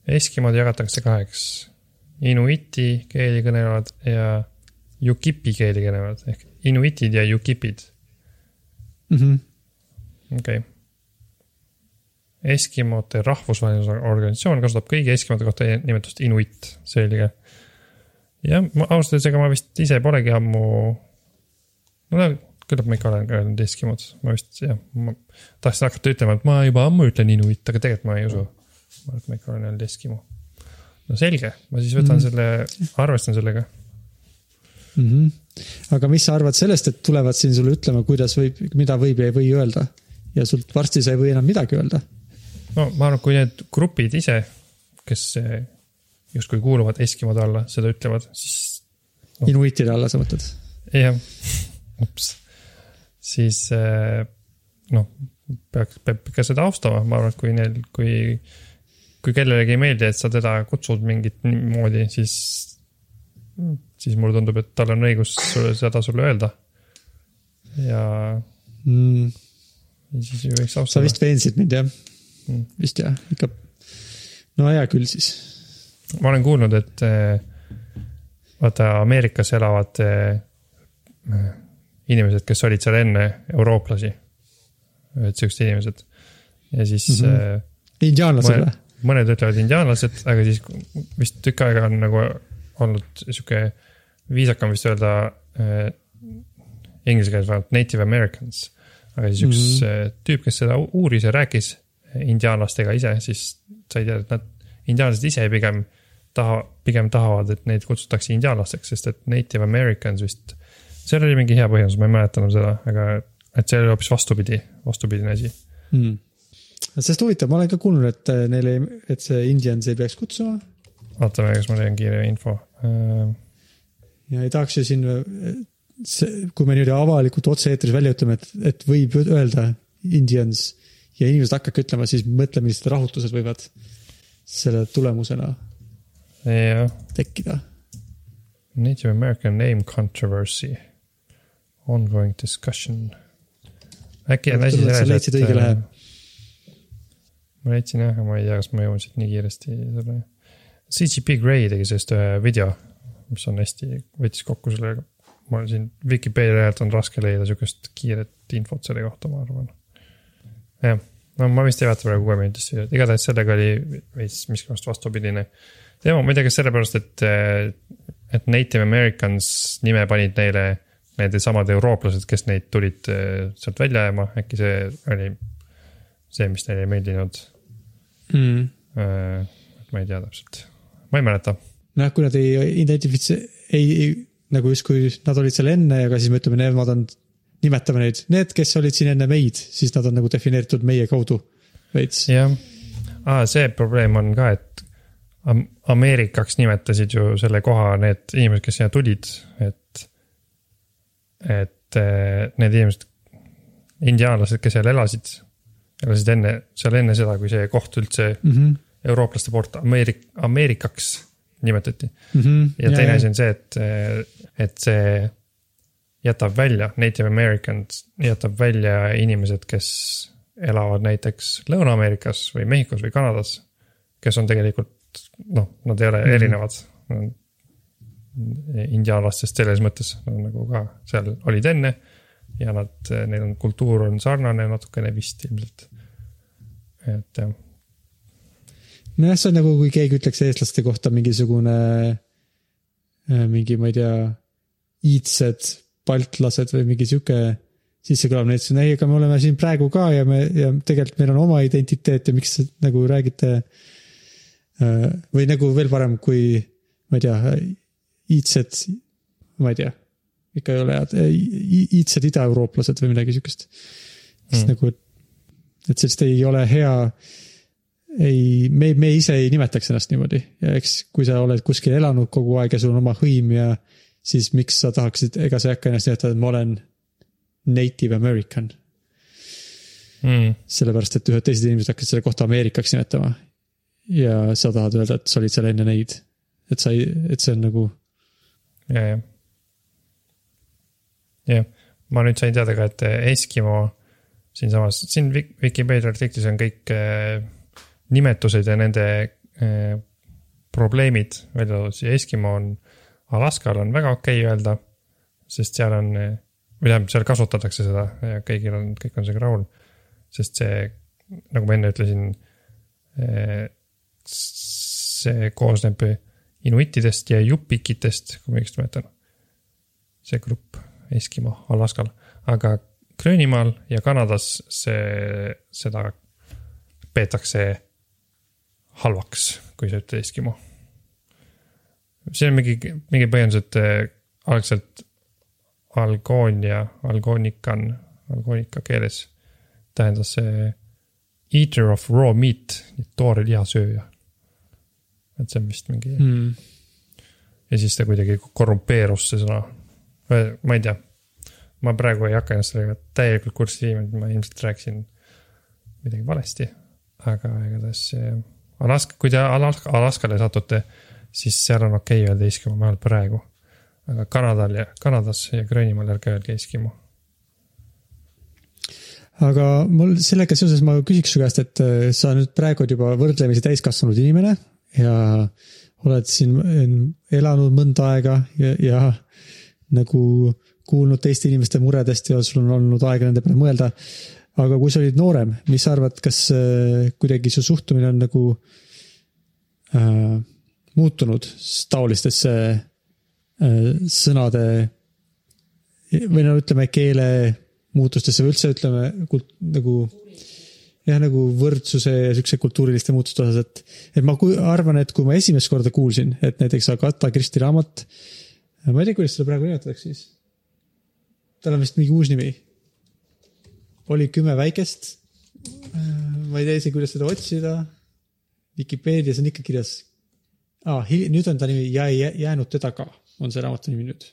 Eskimod jagatakse kaheks. Inuiti keeli kõnelevad ja Yukipi keeli kõnelevad ehk inuitid ja Yukipid. -hmm. Okei okay.. Eskimote rahvusvaheline organisatsioon kasutab kõigi eskimote kohta nimetust inuit, selge. jah, ma ausalt öeldes, ega ma vist ise polegi ammu. no küllap ma ikka olen ka öelnud eskimod, ma vist jah, ma tahtsin hakata ütlema, et ma juba ammu ütlen inuit, aga tegelikult ma ei usu. ma arvan, et ma ikka olen öelnud eskimo. no selge, ma siis võtan mm. selle, arvestan sellega. mm. -hmm. aga mis sa arvad sellest, et tulevad siin sulle ütlema, kuidas võib, mida võib ja ei või öelda ja sult varsti sa ei või enam midagi öelda. no ma arvan, kui need grupid ise, kes justkui kuuluvad eskimode alla, seda ütlevad, siis Oh. inuitide alla sa mõtled? jah, ups, siis eh, noh, peaks, peab ikka seda austama, ma arvan, et kui neil, kui, kui kellelegi ei meeldi, et sa teda kutsud mingit moodi, siis, siis mulle tundub, et tal on õigus sulle seda sulle öelda. ja mm,. siis ju võiks sa austada. vist veensid mind jah Mm. vist jah, ikka. no hea küll siis. ma olen kuulnud, et eh, vaata Ameerikas elavad eh, inimesed, kes olid seal enne eurooplasi. et siuksed inimesed ja siis mm. -hmm. indiaanlased või? mõned ütlevad indiaanlased, aga siis vist tükk aega on nagu olnud sihuke viisakam vist öelda eh, inglise keeles vähemalt native americans. aga siis üks mm -hmm. tüüp, kes seda uuris ja rääkis indiaanlastega ise, siis sai teada, et nad, indiaanlased ise pigem taha, pigem tahavad, et neid kutsutakse indiaanlasteks, sest et native americans vist, seal oli mingi hea põhjendus, ma ei mäleta enam seda, aga et see oli hoopis vastupidi, vastupidine asi. mm.. sest huvitav, ma olen ka kuulnud, et äh, neile, et see Indians ei peaks kutsuma vaatame, kas ma leian kiire info. Ja ei tahaks ju siin, see, kui me niimoodi avalikult otse-eetris välja ütleme, et, et võib öelda Indians ja inimesed hakkavadki ütlema, siis mõtle, millised rahutused võivad selle tulemusena jah, tekkida. Native American name controversy, ongoing discussion. äkki on asi et selles, lehe. ma leidsin jah, aga ma ei tea, kas ma jõuan siit nii kiiresti selle. CGP Grey tegi sellest ühe video, mis on hästi, võttis kokku selle, ma siin Vikipeedia lehelt on raske leida sihukest kiiret infot selle kohta, ma arvan. jah, no ma vist ei vaata praegu kuueminutist videot, igatahes sellega oli veits miskipärast vastupidine teema, ma ei tea, kas sellepärast, et, et Native Americans nime panid neile need samad eurooplased, kes neid tulid eh, sealt välja ajama, äkki see oli see, mis neile ei meeldinud. mm.. ma ei tea täpselt, ma ei mäleta. noh, kui nad ei identifitse-, ei, ei, nagu justkui nad olid seal enne, aga siis me ütleme, nemad on, nimetame neid, need, kes olid siin enne meid, siis nad on nagu defineeritud meie kaudu veits. jah ah,, see probleem on ka, et Am- Ameerikaks nimetasid ju selle koha need inimesed, kes siia tulid, et, et eh, need inimesed, indiaanlased, kes seal elasid, elasid enne, seal enne seda, kui see koht üldse mm. -hmm. eurooplaste poolt Ameerik-, Ameerikaks nimetati. Mm -hmm. ja teine asi on see, et, et see jätab välja, Native Americans jätab välja inimesed, kes elavad näiteks Lõuna-Ameerikas või Mehhikos või Kanadas. kes on tegelikult noh, nad ei ole mm. erinevad. indiaanlastest selles mõttes, nad nagu ka seal olid enne ja nad, neil on kultuur on sarnane natukene vist ilmselt. et jah, nojah, see on nagu, kui keegi ütleks eestlaste kohta mingisugune, mingi, ma ei tea, iidsed, baltlased või mingi sihuke, siis see kõlab näiteks, ei, aga me oleme siin praegu ka ja me ja tegelikult meil on oma identiteet ja miks nagu räägite. või nagu veel parem, kui ma ei tea, iidsed ma ei tea, ikka ei ole head, iidsed idaeurooplased või midagi siukest. siis Mm. nagu, et see lihtsalt ei ole hea. ei, me, me ise ei nimetaks ennast niimoodi ja eks, kui sa oled kuskil elanud kogu aeg ja sul on oma hõim ja siis miks sa tahaksid, ega sa ei hakka ennast nimetama, et ma olen native american, mm.. sellepärast et ühed teised inimesed hakkasid selle kohta Ameerikaks nimetama. ja sa tahad öelda, et sa olid seal enne neid, et sa ei, et see on nagu ja, jah. jah, ma nüüd sain teada ka, et Eskimo siinsamas, siin Vikipeedia artiklis on kõik äh, nimetused ja nende äh, probleemid välja toodud, siis Eskimo on, Alaskal on väga okei okay öelda, sest seal on, või tähendab, seal kasutatakse seda ja kõigil on, kõik on sellega rahul. sest see, nagu ma enne ütlesin, see koosneb inuitidest ja jupikitest, kui ma õigesti mäletan. see grupp Eskimo Alaskal, aga Gröönimaal ja Kanadas see, seda peetakse halvaks, kui sa ütled Eskimo. see on mingi, mingi põhjendus, et eh, algselt Algonia, Algonican, Algonica keeles tähendas see eater of raw meat, toore liha sööja. et see on vist mingi mm, ja siis ta kuidagi korrumpeerus see sõna. ma ei tea, ma praegu ei hakka ennast sellega täielikult kurssi viima, et ma ilmselt rääkisin midagi valesti. aga igatahes see Alaska, kui te Alaska, Alaskale satute, siis seal on okei okay öelda Eskimo vähemalt praegu. aga Kanadal ja Kanadas ja Gröönimaal ärge öelge Eskimo. aga mul sellega seoses ma küsiks su käest, et äh, sa nüüd praegu oled juba võrdlemisi täiskasvanud inimene ja oled siin elanud mõnda aega ja, ja nagu kuulnud teiste inimeste muredest ja sul on olnud aega nende peale mõelda. Aga kui sa olid noorem, mis sa arvad, kas äh, kuidagi su suhtumine on nagu äh, muutunud taolistesse äh, sõnade või no ütleme keele muutustesse või üldse ütleme kult, nagu jah, nagu võrdsuse ja siukse kultuuriliste muutuste osas, et, et ma ku- arvan, et kui ma esimest korda kuulsin, et näiteks Agatha Christie raamat, ma ei tea, kuidas seda praegu nimetatakse siis. tal on vist mingi uus nimi. Oli kümme väikest. ma ei tea isegi, kuidas seda otsida. Vikipeedias on ikka kirjas ah,. nüüd on ta nimi Ja ei jää- jäänud teda ka, on see raamatu nimi nüüd.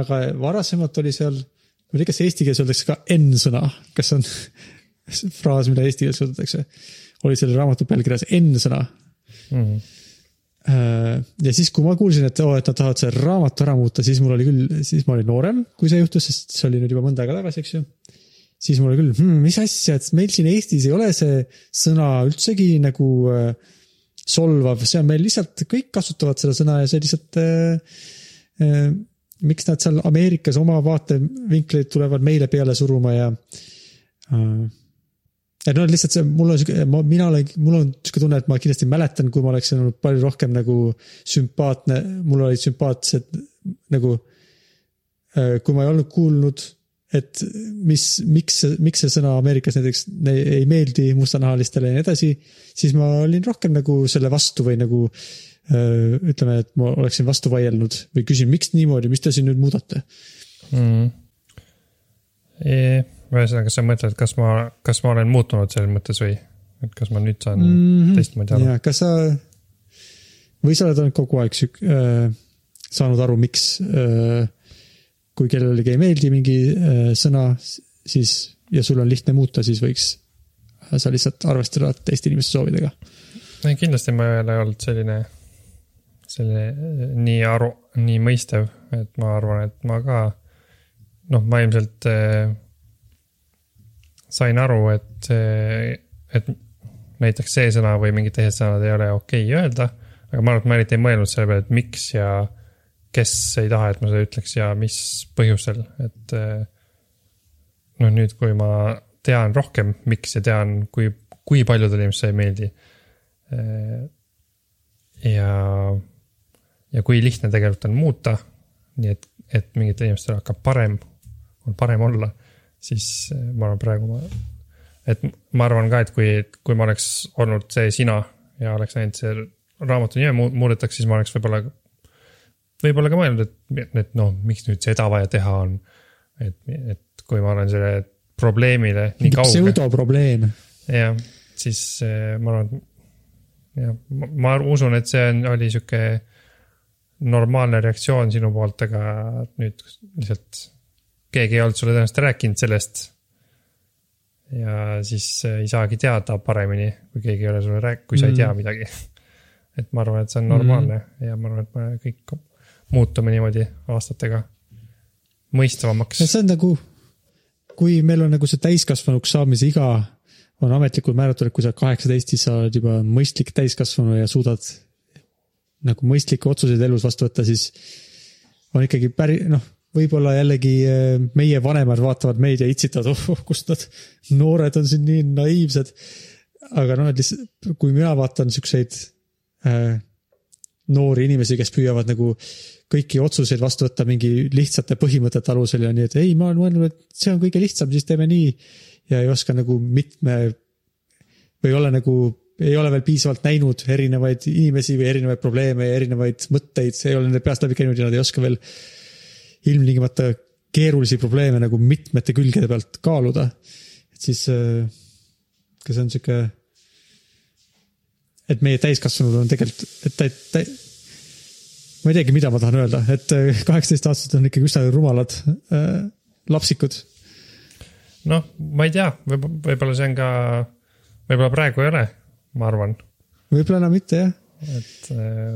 aga varasemalt oli seal, ma ei tea, kas eesti keeles öeldakse ka N-sõna, kas on fraas, mida eesti keeles kasutatakse. oli selle raamatu pealkirjas N-sõna. Mm. ja siis, kui ma kuulsin, et oo, et nad tahavad selle raamatu ära muuta, siis mul oli küll, siis ma olin noorem, kui see juhtus, sest see oli nüüd juba mõnda aega tagasi, eks ju. Siis mul oli küll hmm,, mis asja, et meil siin Eestis ei ole see sõna üldsegi nagu äh, solvav, see on meil lihtsalt, kõik kasutavad seda sõna ja see lihtsalt äh,. Äh, miks nad seal Ameerikas oma vaatevinkleid tulevad meile peale suruma ja äh, et no lihtsalt see, mul on siuke, ma, mina olen, mul on siuke tunne, et ma kindlasti mäletan, kui ma oleksin olnud palju rohkem nagu sümpaatne, mul olid sümpaatsed nagu. kui ma ei olnud kuulnud, et mis, miks, miks see sõna Ameerikas näiteks ei meeldi mustanahalistele ja nii edasi, siis ma olin rohkem nagu selle vastu või nagu öö, ütleme, et ma oleksin vastu vaielnud või küsin, miks niimoodi, mis te siin nüüd muudate Mm. ühesõnaga, sa mõtled, kas ma, kas ma olen muutunud selles mõttes või, et kas ma nüüd saan mm. -hmm. teistmoodi aru? kas sa või sa oled olnud kogu aeg siuk- äh, saanud aru, miks äh, kui kellelegi ei meeldi mingi äh, sõna, siis ja sul on lihtne muuta, siis võiks sa lihtsalt arvestada teiste inimeste soovidega. ei, kindlasti ma ei ole olnud selline, selline eh, nii aru, nii mõistev, et ma arvan, et ma ka, noh, ma ilmselt äh, sain aru, et, et näiteks see sõna või mingid teised sõnad ei ole okei okay öelda, aga ma arvan, et ma eriti ei mõelnud selle peale, et miks ja kes ei taha, et ma seda ütleks ja mis põhjusel, et noh, nüüd, kui ma tean rohkem, miks ja tean, kui, kui paljudele inimestele ei meeldi Äh, ja, ja kui lihtne tegelikult on muuta, nii et, et mingitel inimestel hakkab parem, on parem olla, siis äh, ma arvan praegu ma, et ma arvan ka, et kui, kui ma oleks olnud see sina ja oleks näinud see raamatu nime mu- muudetaks, siis ma oleks võib-olla võib-olla ka mõelnud, et, et noh, miks nüüd seda vaja teha on. et, et kui ma olen selle probleemile nii kaugel, pseudoprobleem. jah, siis eh, ma arvan, jah, ma usun, et see on, oli sihuke normaalne reaktsioon sinu poolt, aga nüüd lihtsalt keegi ei olnud sulle tõenäoliselt rääkinud sellest. ja siis eh, ei saagi teada paremini, kui keegi ei ole sulle rääkinud, kui sa ei tea Mm. midagi. et ma arvan, et see on normaalne mm. ja ma arvan, et me kõik muutume niimoodi aastatega mõistavamaks. see on nagu, kui meil on nagu see täiskasvanuks saamise iga on ametlikult määratud, et kui sa oled kaheksateist, siis sa oled juba mõistlik täiskasvanu ja suudad nagu mõistlikke otsuseid elus vastu võtta, siis on ikkagi päri-, noh, võib-olla jällegi eh, meie vanemad vaatavad meid ja itsitavad, oh, oh, kust nad noored on siin nii naiivsed. aga noh, et lihtsalt, kui mina vaatan siukseid äh, noori inimesi, kes püüavad nagu kõiki otsuseid vastu võtta mingi lihtsate põhimõtete alusel ja nii, et ei, ma olen mõelnud, et see on kõige lihtsam, siis teeme nii. ja ei oska nagu mitme või ole nagu, ei ole veel piisavalt näinud erinevaid inimesi või erinevaid probleeme ja erinevaid mõtteid, see ei ole nende peast läbi käinud ja nad ei oska veel ilmtingimata keerulisi probleeme nagu mitmete külgede pealt kaaluda. et siis äh, ka see on sihuke, et meie täiskasvanud on tegelikult, et tä- ma ei teagi, mida ma tahan öelda, et äh, kaheksateistaastased on ikkagi üsna rumalad äh, lapsikud. noh, ma ei tea, võib, võib-olla see on ka, võib-olla praegu ei ole, ma arvan, võib-olla enam mitte jah. et eh,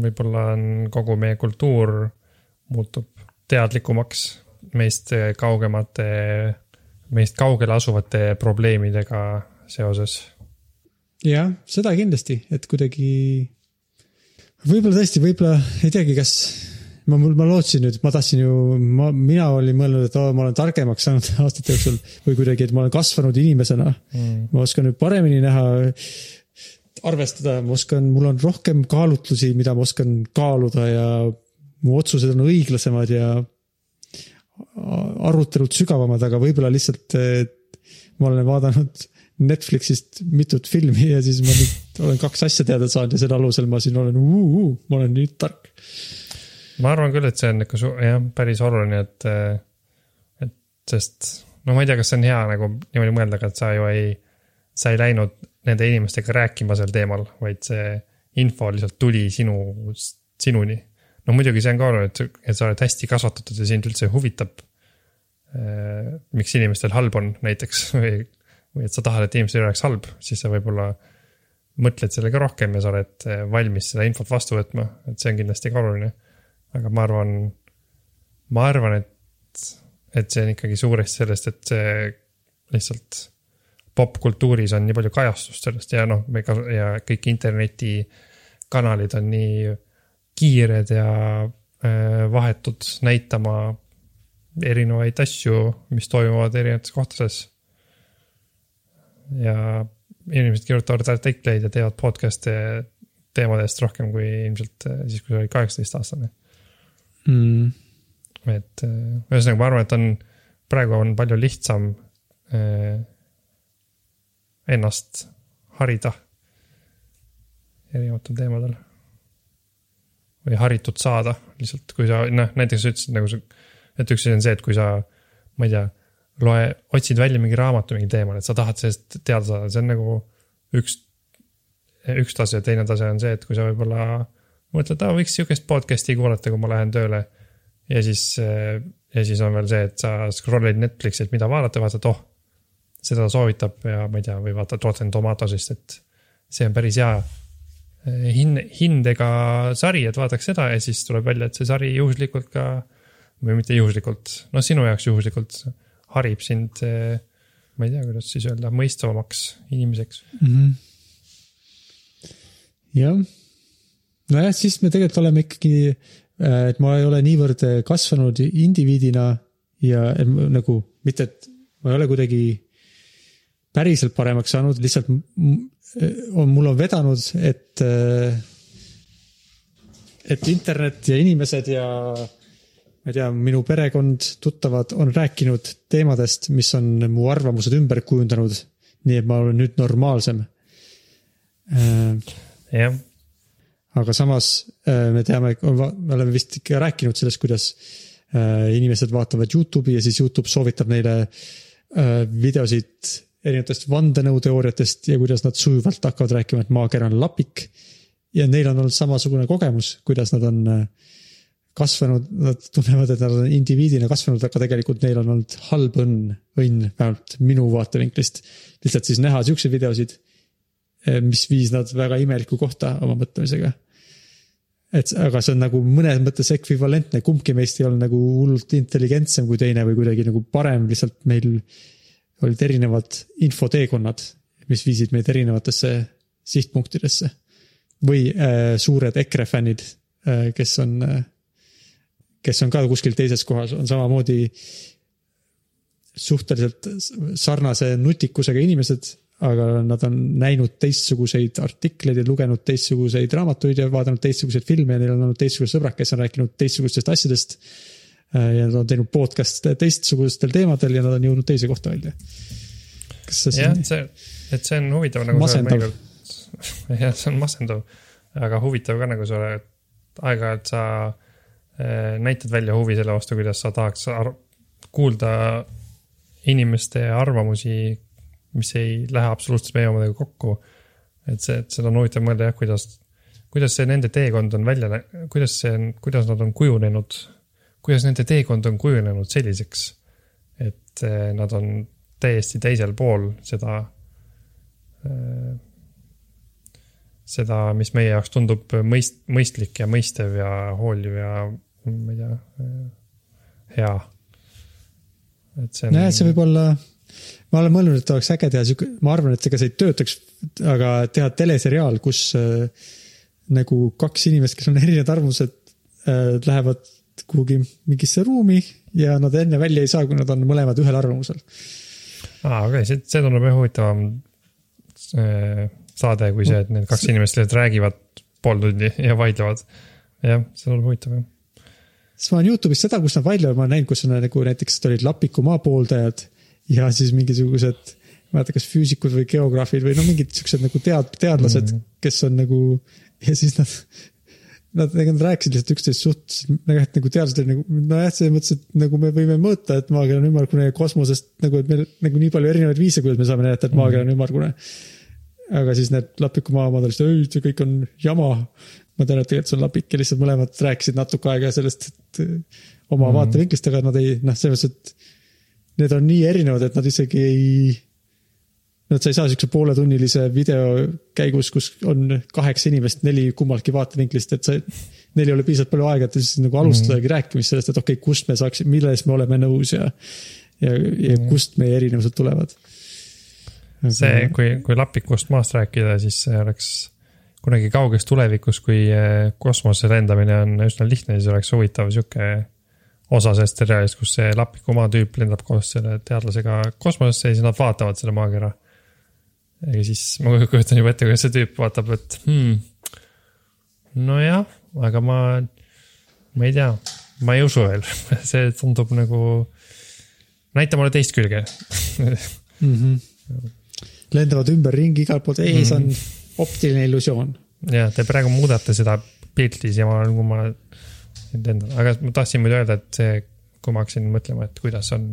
võib-olla on kogu meie kultuur muutub teadlikumaks meist kaugemate, meist kaugele asuvate probleemidega seoses. jah, seda kindlasti, et kuidagi. Võib-olla tõesti, võib-olla ei teagi, kas ma, ma lootsin nüüd, ma tahtsin ju, ma, mina olin mõelnud, et oo, ma olen targemaks saanud aastate jooksul või kuidagi, et ma olen kasvanud inimesena Mm. ma oskan nüüd paremini näha, arvestada, ma oskan, mul on rohkem kaalutlusi, mida ma oskan kaaluda ja mu otsused on õiglasemad ja arutelud sügavamad, aga võib-olla lihtsalt ma olen vaadanud Netflixist mitut filmi ja siis ma nüüd olen kaks asja teada saanud ja selle alusel ma siin olen, ma olen nüüd tark. ma arvan küll, et see on ikka su- jah, päris oluline, et, et sest no ma ei tea, kas see on hea nagu niimoodi mõelda, aga et sa ju ei, sa ei läinud nende inimestega rääkima sel teemal, vaid see info lihtsalt tuli sinu, sinuni. no muidugi see on ka oluline, et, et sa oled hästi kasvatatud ja sind üldse huvitab eh,. miks inimestel halb on näiteks või, või et sa tahad, et inimestel oleks halb, siis sa võib-olla mõtled sellega rohkem ja sa oled eh, valmis seda infot vastu võtma, et see on kindlasti ka oluline aga ma arvan, ma arvan, et, et see on ikkagi suuresti sellest, et see lihtsalt popkultuuris on nii palju kajastust sellest ja noh, me ka ja kõik internetikanalid on nii kiired ja äh, vahetud näitama erinevaid asju, mis toimuvad erinevates kohtades. ja inimesed kirjutavad artikleid ja teevad podcast'e teemadest rohkem kui ilmselt äh, siis, kui sa olid kaheksateist aastane Mm. et äh, ühesõnaga, ma arvan, et on, praegu on palju lihtsam äh, ennast harida erinevatel teemadel. või haritud saada lihtsalt, kui sa noh, näiteks sa ütlesid nagu see, et üks asi on see, et kui sa, ma ei tea, loe, otsid välja mingi raamatu mingi teemal, et sa tahad sellest teada saada, see on nagu üks, üks tase, teine tase on see, et kui sa võib-olla mõtled, aa, võiks sihukest podcast'i kuulata, kui ma lähen tööle. Ja siis, ja siis on veel see, et sa scroll'id Netflixi, et mida vaadata, vaatad, oh, seda soovitab ja ma ei tea, või vaatad Rotten Tomatoes'ist, et see on päris hea hin-, hindega sari, et vaataks seda ja siis tuleb välja, et see sari juhuslikult ka või mitte juhuslikult, no sinu jaoks juhuslikult harib sind, ma ei tea, kuidas siis öelda, mõistavamaks inimeseks. mm. -hmm. jah, nojah, siis me tegelikult oleme ikkagi, et ma ei ole niivõrd kasvanud indiviidina ja nagu mitte, et ma ei ole kuidagi päriselt paremaks saanud, lihtsalt on, mul on vedanud, et, et internet ja inimesed ja ma ei tea, minu perekond, tuttavad on rääkinud teemadest, mis on mu arvamused ümber kujundanud. nii et ma olen nüüd normaalsem. jah, aga samas äh, me teame, me oleme vist ikka rääkinud sellest, kuidas äh, inimesed vaatavad Youtube'i ja siis Youtube soovitab neile äh, videosid erinevatest vandenõuteooriatest ja kuidas nad sujuvalt hakkavad rääkima, et maakera on lapik. ja neil on olnud samasugune kogemus, kuidas nad on äh, kasvanud, nad tunnevad, et nad on indiviidina kasvanud, aga tegelikult neil on olnud halb õnn, õnn vähemalt minu vaatevinklist. lihtsalt siis näha siukseid videosid, mis viis nad väga imelikku kohta oma mõtlemisega. et aga see on nagu mõnes mõttes ekvivalentne, kumbki meist ei olnud nagu hullult intelligentsem kui teine või kuidagi nagu parem, lihtsalt meil olid erinevad infoteekonnad, mis viisid meid erinevatesse sihtpunktidesse. või äh, suured EKRE fännid äh,, kes on äh, kes on ka kuskil teises kohas, on samamoodi suhteliselt sarnase nutikusega inimesed, aga nad on näinud teistsuguseid artikleid ja lugenud teistsuguseid raamatuid ja vaadanud teistsuguseid filme ja neil on olnud teistsugused sõbrad, kes on rääkinud teistsugustest asjadest. ja nad on teinud podcast'e teistsugustel teemadel ja nad on jõudnud teise kohta välja. jah, siin, see, et see on huvitav nagu. Masendav. jah, see on masendav, aga huvitav ka nagu sa oled, aeg-ajalt sa näitad välja huvi selle vastu, kuidas sa tahaks kuulda inimeste arvamusi, mis ei lähe absoluutselt meie omadega kokku. et see, et seda on huvitav mõelda jah, kuidas, kuidas see nende teekond on välja, kuidas see on, kuidas nad on kujunenud, kuidas nende teekond on kujunenud selliseks, et eh, nad on täiesti teisel pool seda, seda, mis meie jaoks tundub mõist-, mõistlik ja mõistev ja hooliv ja ma ei tea, hea. et see on. nojah, see võib olla, ma olen mõelnud, et oleks äge teha sihuke, ma arvan, et ega see ei töötaks, aga teha teleseriaal, kus äh, nagu kaks inimest, kes on erinevad arvamused äh,, lähevad kuhugi mingisse ruumi ja nad enne välja ei saa, kui nad on mõlemad ühel arvamusel. aa, okei okay,, see, see tundub jah huvitavam äh, saade kui see, et need kaks inimest lihtsalt räägivad pool tundi ja vaidlevad. jah, see tundub huvitav jah. Siis ma olen Youtube'is seda, kus nad vaidlevad, ma olen näinud, kus on nagu näiteks olid Lapiku maa pooldajad ja siis mingisugused, ma ei mäleta, kas füüsikud või geograafid või no mingid siuksed nagu tead-, teadlased mm, Mhm. kes on nagu ja siis nad, nad, nad rääkisid lihtsalt üksteist suht, nagu, et nagu teadlased olid nagu, nojah, selles mõttes, et nagu me võime mõõta, et maakera on ümmargune ja kosmosest nagu, et meil nagu nii palju erinevaid viise, kuidas me saame näidata, et maakera on ümmargune. aga siis need Lapiku maa omad olid, ei, see kõik on jama. Ma tean, et tegelikult see on Lapik ja lihtsalt mõlemad rääkisid natuke aega sellest, et eh, oma mm. vaatevinklist, aga nad ei, noh, selles mõttes, et need on nii erinevad, et nad isegi ei. Nad, sa ei saa siukse pooletunnilise video käigus, kus on kaheksa inimest, neli kummaltki vaatevinklist, et sa, neil ei ole piisavalt palju aega, et siis nagu alustadagi mm. rääkimist sellest, et okei okay,, kust me saaksime, milles me oleme nõus ja. ja, ja kust meie erinevused tulevad. see, kui, kui Lapikust maast rääkida, siis see oleks kunagi kauges tulevikus, kui eh, kosmosesse lendamine on üsna lihtne, siis oleks huvitav sihuke osa sellest seriaalist, kus see Lapiku maa tüüp lendab koos selle teadlasega kosmosesse ja siis nad vaatavad selle maakera. ja siis ma kujutan juba ette, kuidas see tüüp vaatab, et hmm, nojah, aga ma, ma ei tea, ma ei usu veel, see tundub nagu, näita mulle teist külge mm. -hmm. lendavad ümberringi igalt poolt, ees on optiline illusioon. jah, te praegu muudate seda pilti ja ma, kui ma lendan, aga ma tahtsin muidu öelda, et see, kui ma hakkasin mõtlema, et kuidas on,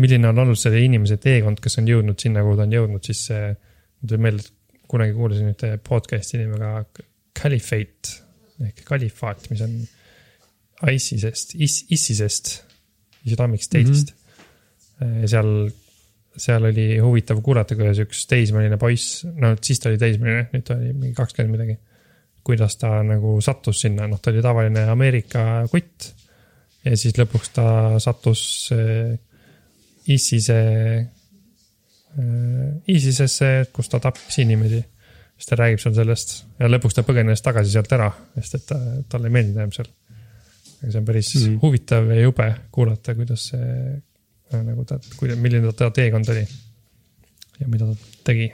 milline on olnud selle inimese teekond, kes on jõudnud sinna, kuhu ta on jõudnud, siis see, mul tuli meelde, et kunagi kuulasin ühte podcast'i nimega Caliphate ehk kalifaat, mis on ISISest, ISISest, Islamic State'ist mm. -hmm. seal, seal oli huvitav kuulata, kuidas üks teismeline poiss, no siis ta oli teismeline, nüüd ta oli mingi kakskümmend midagi. kuidas ta nagu sattus sinna, noh, ta oli tavaline Ameerika kutt. ja siis lõpuks ta sattus äh, ISISe äh,, ISISesse, kus ta tappis inimesi. siis ta räägib seal sellest ja lõpuks ta põgenes tagasi sealt ära, sest et ta, talle ei meeldinud enam seal. aga see on päris mm. -hmm. huvitav ja jube kuulata, kuidas see nagu ta, kuida-, milline ta teekond oli. ja mida ta tegi.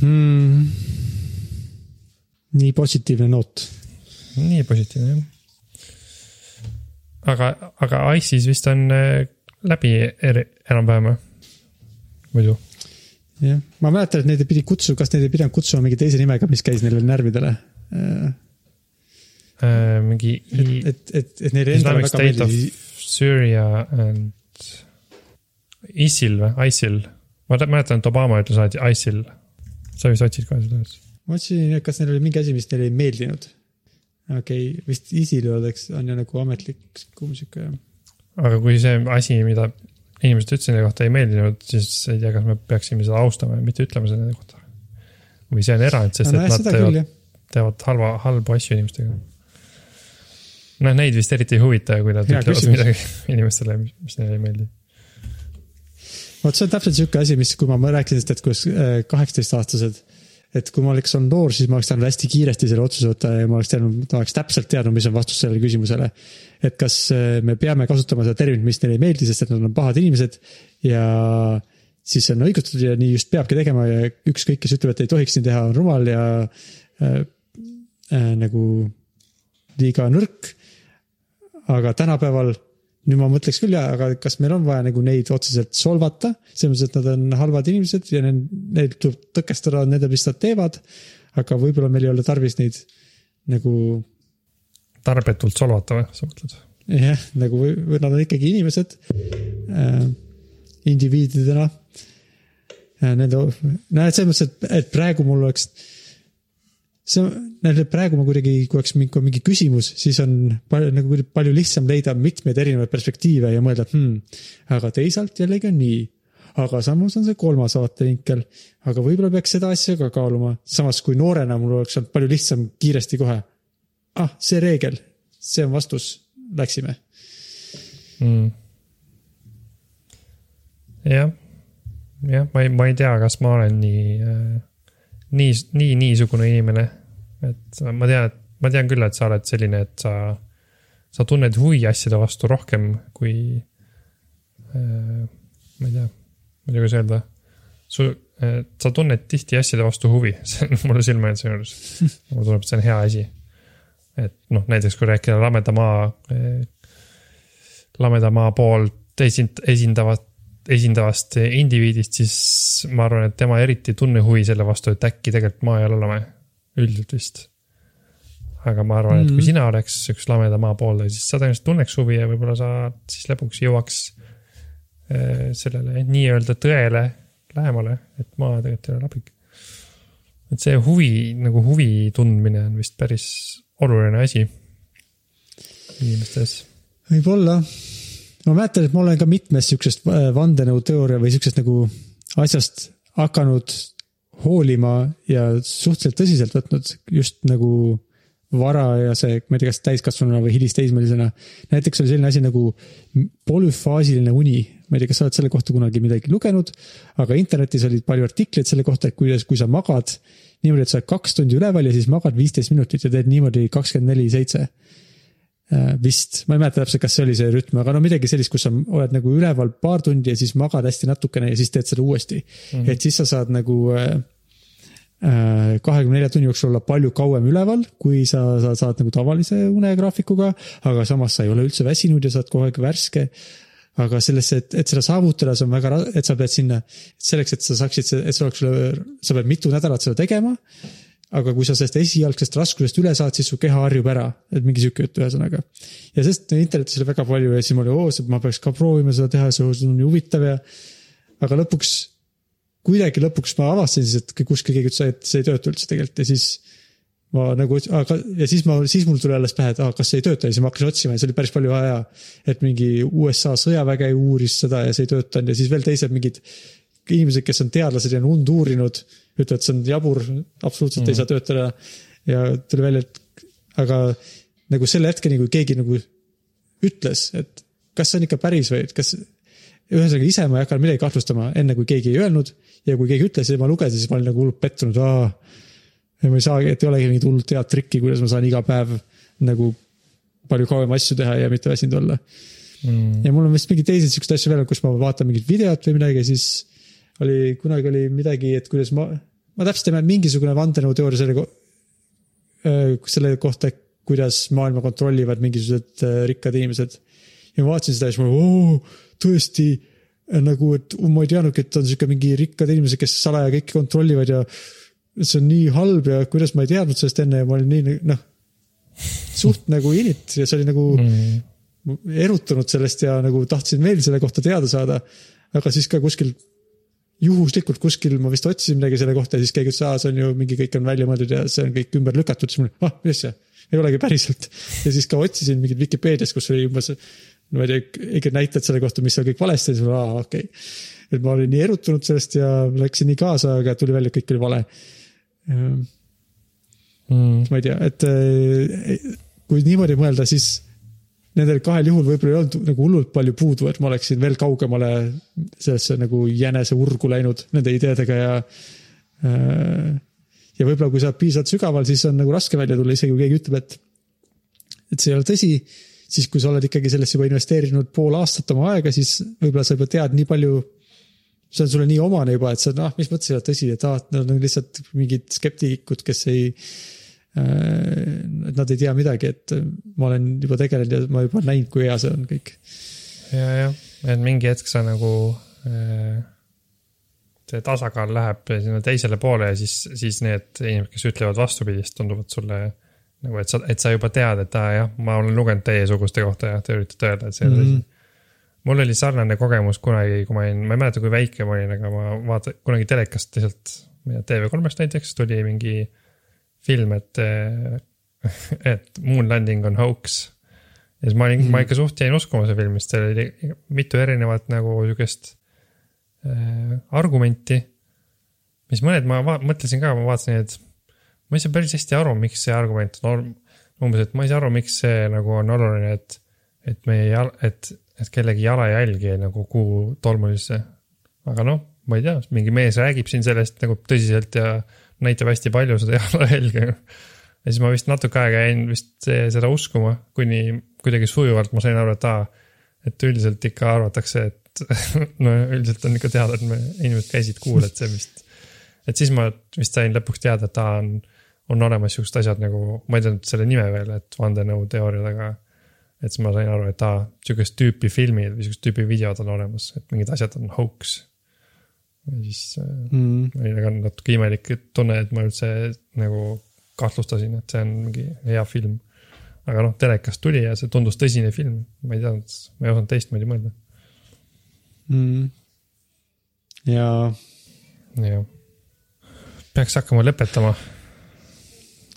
hmm.. nii positiivne noot. nii positiivne jah. aga, aga ISIS vist on äh, läbi eri- enam-vähem või? muidu? jah, ma mäletan, et neid pidi kutsuma, kas neid ei pidanud kutsuma mingi teise nimega, mis käis neile närvidele. mingi et, et, et, et neile endale väga meeldis, Syria and ISIL või, ISIL. ma mäletan, et Obama ütles alati ISIL. sa vist otsid kohe seda üles. ma et kas neil oli mingi asi, mis neile ei meeldinud. okei okay,, vist Isil oleks, on ju nagu ametlik kuumsika jah. aga kui see asi, mida inimesed ütlesid nende kohta ei meeldinud, siis ei tea, kas me peaksime seda austama ja mitte ütlema nende kohta. või see on erand, sest nojah, et nad teevad, teevad halva, halbu asju inimestega. noh, neid vist eriti ei huvita, kui nad Hea ütlevad küsimus. midagi inimestele, mis neile ei meeldi. Vot see on täpselt sihuke asi, mis, kui ma rääkisin et kuidas kaheksateistaastased, et kui ma oleks olnud noor, siis ma oleks tahtnud hästi kiiresti selle otsuse võtta ja ma oleks teadnud, ma oleks täpselt teadnud, mis on vastus sellele küsimusele. et kas äh, me peame kasutama seda terminit, mis neile ei meeldi, sest et nad on pahad inimesed ja siis see on õigustatud ja nii just peabki tegema ja ükskõik, kes ütleb, et ei tohiks nii teha, on rumal ja äh, äh, nagu liiga nõrk. aga tänapäeval, nüüd ma mõtleks küll ja, aga kas meil on vaja nagu neid otseselt solvata, selles mõttes, et nad on halvad inimesed ja neil, neil tuleb tõkestada nende, mis nad teevad. aga võib-olla meil ei ole tarvis neid nagu tarbetult solvata või, sa mõtled? jah, nagu või, või nad on ikkagi inimesed äh, indiviididena äh,. Nende, no et selles mõttes, et, et praegu mul oleks, see on, praegu ma kuidagi, kui oleks mingi, mingi küsimus, siis on palju, nagu palju lihtsam leida mitmeid erinevaid perspektiive ja mõelda, et hmm, aga teisalt jällegi on nii. aga samas on see kolmas vaatevinkel, aga võib-olla peaks seda asja ka kaaluma, samas kui noorena mul oleks olnud palju lihtsam kiiresti kohe. ah, see reegel, see on vastus, läksime mm.. jah, jah, ma ei, ma ei tea, kas ma olen nii äh,, nii, nii niisugune inimene, et ma tean, et ma tean küll, et sa oled selline, et sa, sa tunned huvi asjade vastu rohkem kui äh,. ma ei tea, ma ei tea, kuidas öelda. su, sa tunned tihti asjade vastu huvi, see on mulle silma jäänud seejuures. mulle tundub, et see on hea asi. et noh, näiteks kui rääkida lameda maa äh, lameda maa poolt esind-, esindavat, esindavast indiviidist, siis ma arvan, et tema eriti ei tunne huvi selle vastu, et äkki tegelikult maa ei ole lame. Üldiselt vist. aga ma arvan, et kui Mhm. sina oleks üks lameda maa pooldaja, siis sa tõenäoliselt tunneks huvi ja võib-olla sa siis lõpuks jõuaks äh, sellele nii-öelda tõele lähemale, et maa tegelikult ei ole labik. et see huvi, nagu huvi tundmine on vist päris oluline asi inimestes võib-olla. ma mäletan, et ma olen ka mitmest siuksest äh, vandenõuteooria või siuksest nagu asjast hakanud hoolima ja suhteliselt tõsiselt võtnud just nagu varajase, ma ei tea, kas täiskasvanuna või hilisteismelisena. näiteks oli selline asi nagu polüfaasiline uni. ma ei tea, kas sa oled selle kohta kunagi midagi lugenud, aga internetis olid palju artikleid selle kohta, et kuidas, kui sa magad niimoodi, et sa oled kaks tundi üleval ja siis magad viisteist minutit ja teed niimoodi kakskümmend neli seitse vist, ma ei mäleta täpselt, kas see oli see rütm, aga no midagi sellist, kus sa oled nagu üleval paar tundi ja siis magad hästi natukene ja siis teed seda uuesti mm. -hmm. et siis sa saad nagu kahekümne nelja tunni jooksul olla palju kauem üleval, kui sa, sa saad nagu tavalise unegraafikuga, aga samas sa ei ole üldse väsinud ja sa oled kogu aeg värske aga sellesse, et, et seda saavutada, see on väga, et sa pead sinna, selleks, et sa saaksid, et see oleks sulle, sa pead mitu nädalat seda tegema. Aga kui sa sellest esialgsest raskusest üle saad, siis su keha harjub ära, et mingi sihuke jutt ühesõnaga. ja sest internetis oli väga palju ja siis ma olin, oo, ma peaks ka proovima seda teha, see on nii huvitav ja. aga lõpuks, kuidagi lõpuks ma avastasin siis, et kuskil keegi ütles, et see ei tööta üldse tegelikult ja siis ma nagu, aga ja siis ma, siis mul tuli alles pähe, et ah, kas see ei tööta ja siis ma hakkasin otsima ja see oli päris palju aja. et mingi USA sõjaväge uuris seda ja see ei töötanud ja siis veel teised mingid inimesed, kes on teadlased ja on und uurinud, ütlevad, see on jabur, absoluutselt mm. ei saa töötada. ja tuli välja, et aga nagu selle hetkeni, kui keegi nagu ütles, et kas see on ikka päris või et kas, ühesõnaga ise ma ei hakanud midagi kahtlustama, enne kui keegi ei öelnud ja kui keegi ütles ja ma lugesin, siis ma olin nagu hullult pettunud, aa ja ma ei saagi, et ei olegi mingit hullult head trikki, kuidas ma saan iga päev nagu palju kauem asju teha ja mitte väsinud olla mm.. ja mul on vist mingeid teisi siukseid asju veel, kus ma vaatan mingit videot või midagi, siis oli, kunagi oli midagi, et kuidas ma, ma täpselt ei mäleta, mingisugune vandenõuteooria selle, selle kohta, kuidas maailma kontrollivad mingisugused äh, rikkad inimesed. ja ma vaatasin seda ja siis ma tõesti nagu, et ma ei teadnudki, et on sihuke mingi rikkad inimesed, kes salaja kõike kontrollivad ja see on nii halb ja kuidas ma ei teadnud sellest enne ja ma olin nii noh, suht nagu init ja see oli nagu mm. erutunud sellest ja nagu tahtsin veel selle kohta teada saada. aga siis ka kuskil juhuslikult kuskil ma vist otsisin midagi selle kohta ja siis keegi ütles, aa, see on ju mingi, kõik on välja mõeldud ja see on kõik ümber lükatud, siis mul, ah, mis asja, ei olegi päriselt. ja siis ka otsisin mingit Vikipeediast, kus oli umbes, ma ei tea, õiged näited selle kohta, mis seal kõik valesti, siis ma, aa, okei okay.. et ma olin nii erutunud sellest ja läksin nii kaasa, aga tuli välja, et kõik oli vale. Mm. ma ei tea, et eh, kui niimoodi mõelda, siis nendel kahel juhul võib-olla ei olnud nagu hullult palju puudu, et ma oleksin veel kaugemale sellesse nagu jänese urgu läinud nende ideedega ja. ja võib-olla, kui sa oled piisavalt sügaval, siis on nagu raske välja tulla, isegi kui keegi ütleb, et, et see ei ole tõsi. siis, kui sa oled ikkagi sellesse juba investeerinud pool aastat oma aega, siis võib-olla sa juba tead nii palju. see on sulle nii omane juba, et sa, noh, mis mõttes ei ole tõsi, et aa, et nad on lihtsalt mingid skeptikud, kes ei et nad ei tea midagi, et ma olen juba tegelenud ja ma juba näinud, kui hea see on kõik. ja, jah, et mingi hetk sa nagu äh, see tasakaal läheb sinna teisele poole ja siis, siis need inimesed, kes ütlevad vastupidist, tunduvad sulle nagu, et sa, et sa juba tead, et aa jah, ma olen lugenud teiesuguste kohta ja te üritate öelda, et see ei ole tõsi. mul oli sarnane kogemus kunagi, kui ma olin, ma ei mäleta, kui väike ma olin, aga ma vaata-, kunagi telekast lihtsalt, ma ei tea, TV3-st näiteks tuli mingi film, et, et Moon Landing on hoax. ja siis ma olin mm, ma ikka suht jäin uskuma seda filmi, sest seal oli mitu erinevat nagu sihukest äh, argumenti. mis mõned ma mõtlesin ka, ma vaatasin, et ma ei saa päris hästi aru, miks see argument on, umbes, et ma ei saa aru, miks see nagu on oluline, et, et meie et, et kellegi jalajälgi jäi nagu kuu tolmulisse. aga noh, ma ei tea, mingi mees räägib siin sellest nagu tõsiselt ja näitab hästi palju seda jalajälge. ja siis ma vist natuke aega jäin vist seda uskuma, kuni kuidagi sujuvalt ma sain aru, et aa, et üldiselt ikka arvatakse, et no üldiselt on ikka teada, et me, inimesed käisid kuul, et see vist, et siis ma vist sain lõpuks teada, et aa, on, on olemas siuksed asjad nagu, ma ei teadnud selle nime veel, et vandenõuteooriad, aga et siis ma sain aru, et aa, sihukest tüüpi filmid või sihukest tüüpi videod on olemas, et mingid asjad on hoax. Ja siis äh, Mm. oli ka natuke imelik tunne, et ma üldse nagu kahtlustasin, et see on mingi hea film. aga noh, telekast tuli ja see tundus tõsine film, ma ei teadnud, ma ei osanud teistmoodi mõelda. Mm. ja jah. peaks hakkama lõpetama.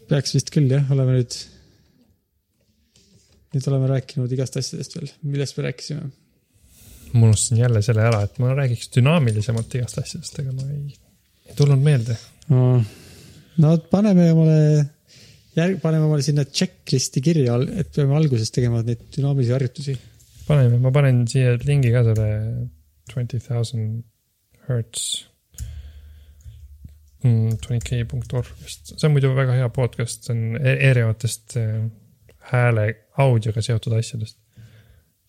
peaks vist küll jah, oleme nüüd, nüüd oleme rääkinud igast asjadest veel, millest me rääkisime. Ma unustasin jälle selle ära, et ma räägiks dünaamilisemalt igast asjadest, aga ma ei, ei tulnud meelde. no paneme omale, järg, paneme omale sinna checklist'i kirja, et peame alguses tegema neid dünaamilisi harjutusi. paneme, ma panen siia lingi ka selle twenty thousand hertz mm,. 20k.org vist, see on muidu väga hea podcast, see on e- erinevatest äh, hääle, audioga seotud asjadest.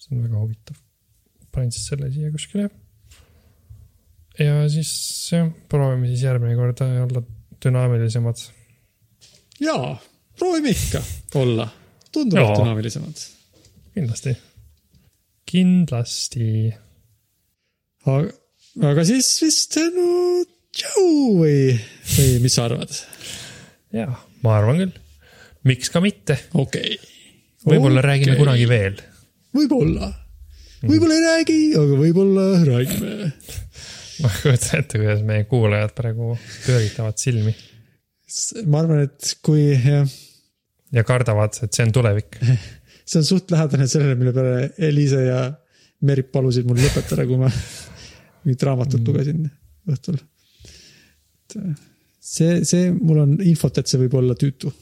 see on väga huvitav. Panen siis selle siia kuskile. ja siis jah, proovime siis järgmine kord olla dünaamilisemad. jaa, proovime ikka olla tunduvalt dünaamilisemad. kindlasti. kindlasti. aga, aga siis vist no tšau või, või mis sa arvad? jaa, ma arvan küll. miks ka mitte, okei okay.. võib-olla okay. räägime kunagi veel. võib-olla, võib-olla ei räägi, aga võib-olla räägime. ma kujutan ette, kuidas meie kuulajad praegu pööritavad silmi ma arvan, et kui jah, ja kardavad, et see on tulevik. see on suht lähedane sellele, mille peale Eliise ja Merit palusid mul lõpetada, kui ma mingit raamatut lugesin õhtul. see, see, mul on infot, et see võib olla tüütu.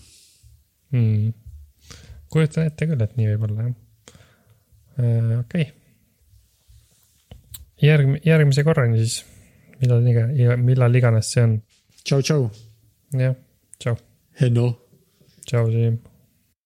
mm.. kujutan ette küll, et nii võib olla jah. okei. järgmine, järgmise korrani siis, millal iga, millal iganes see on. tšau, tšau. jah, tšau, Henno. tšau, Siim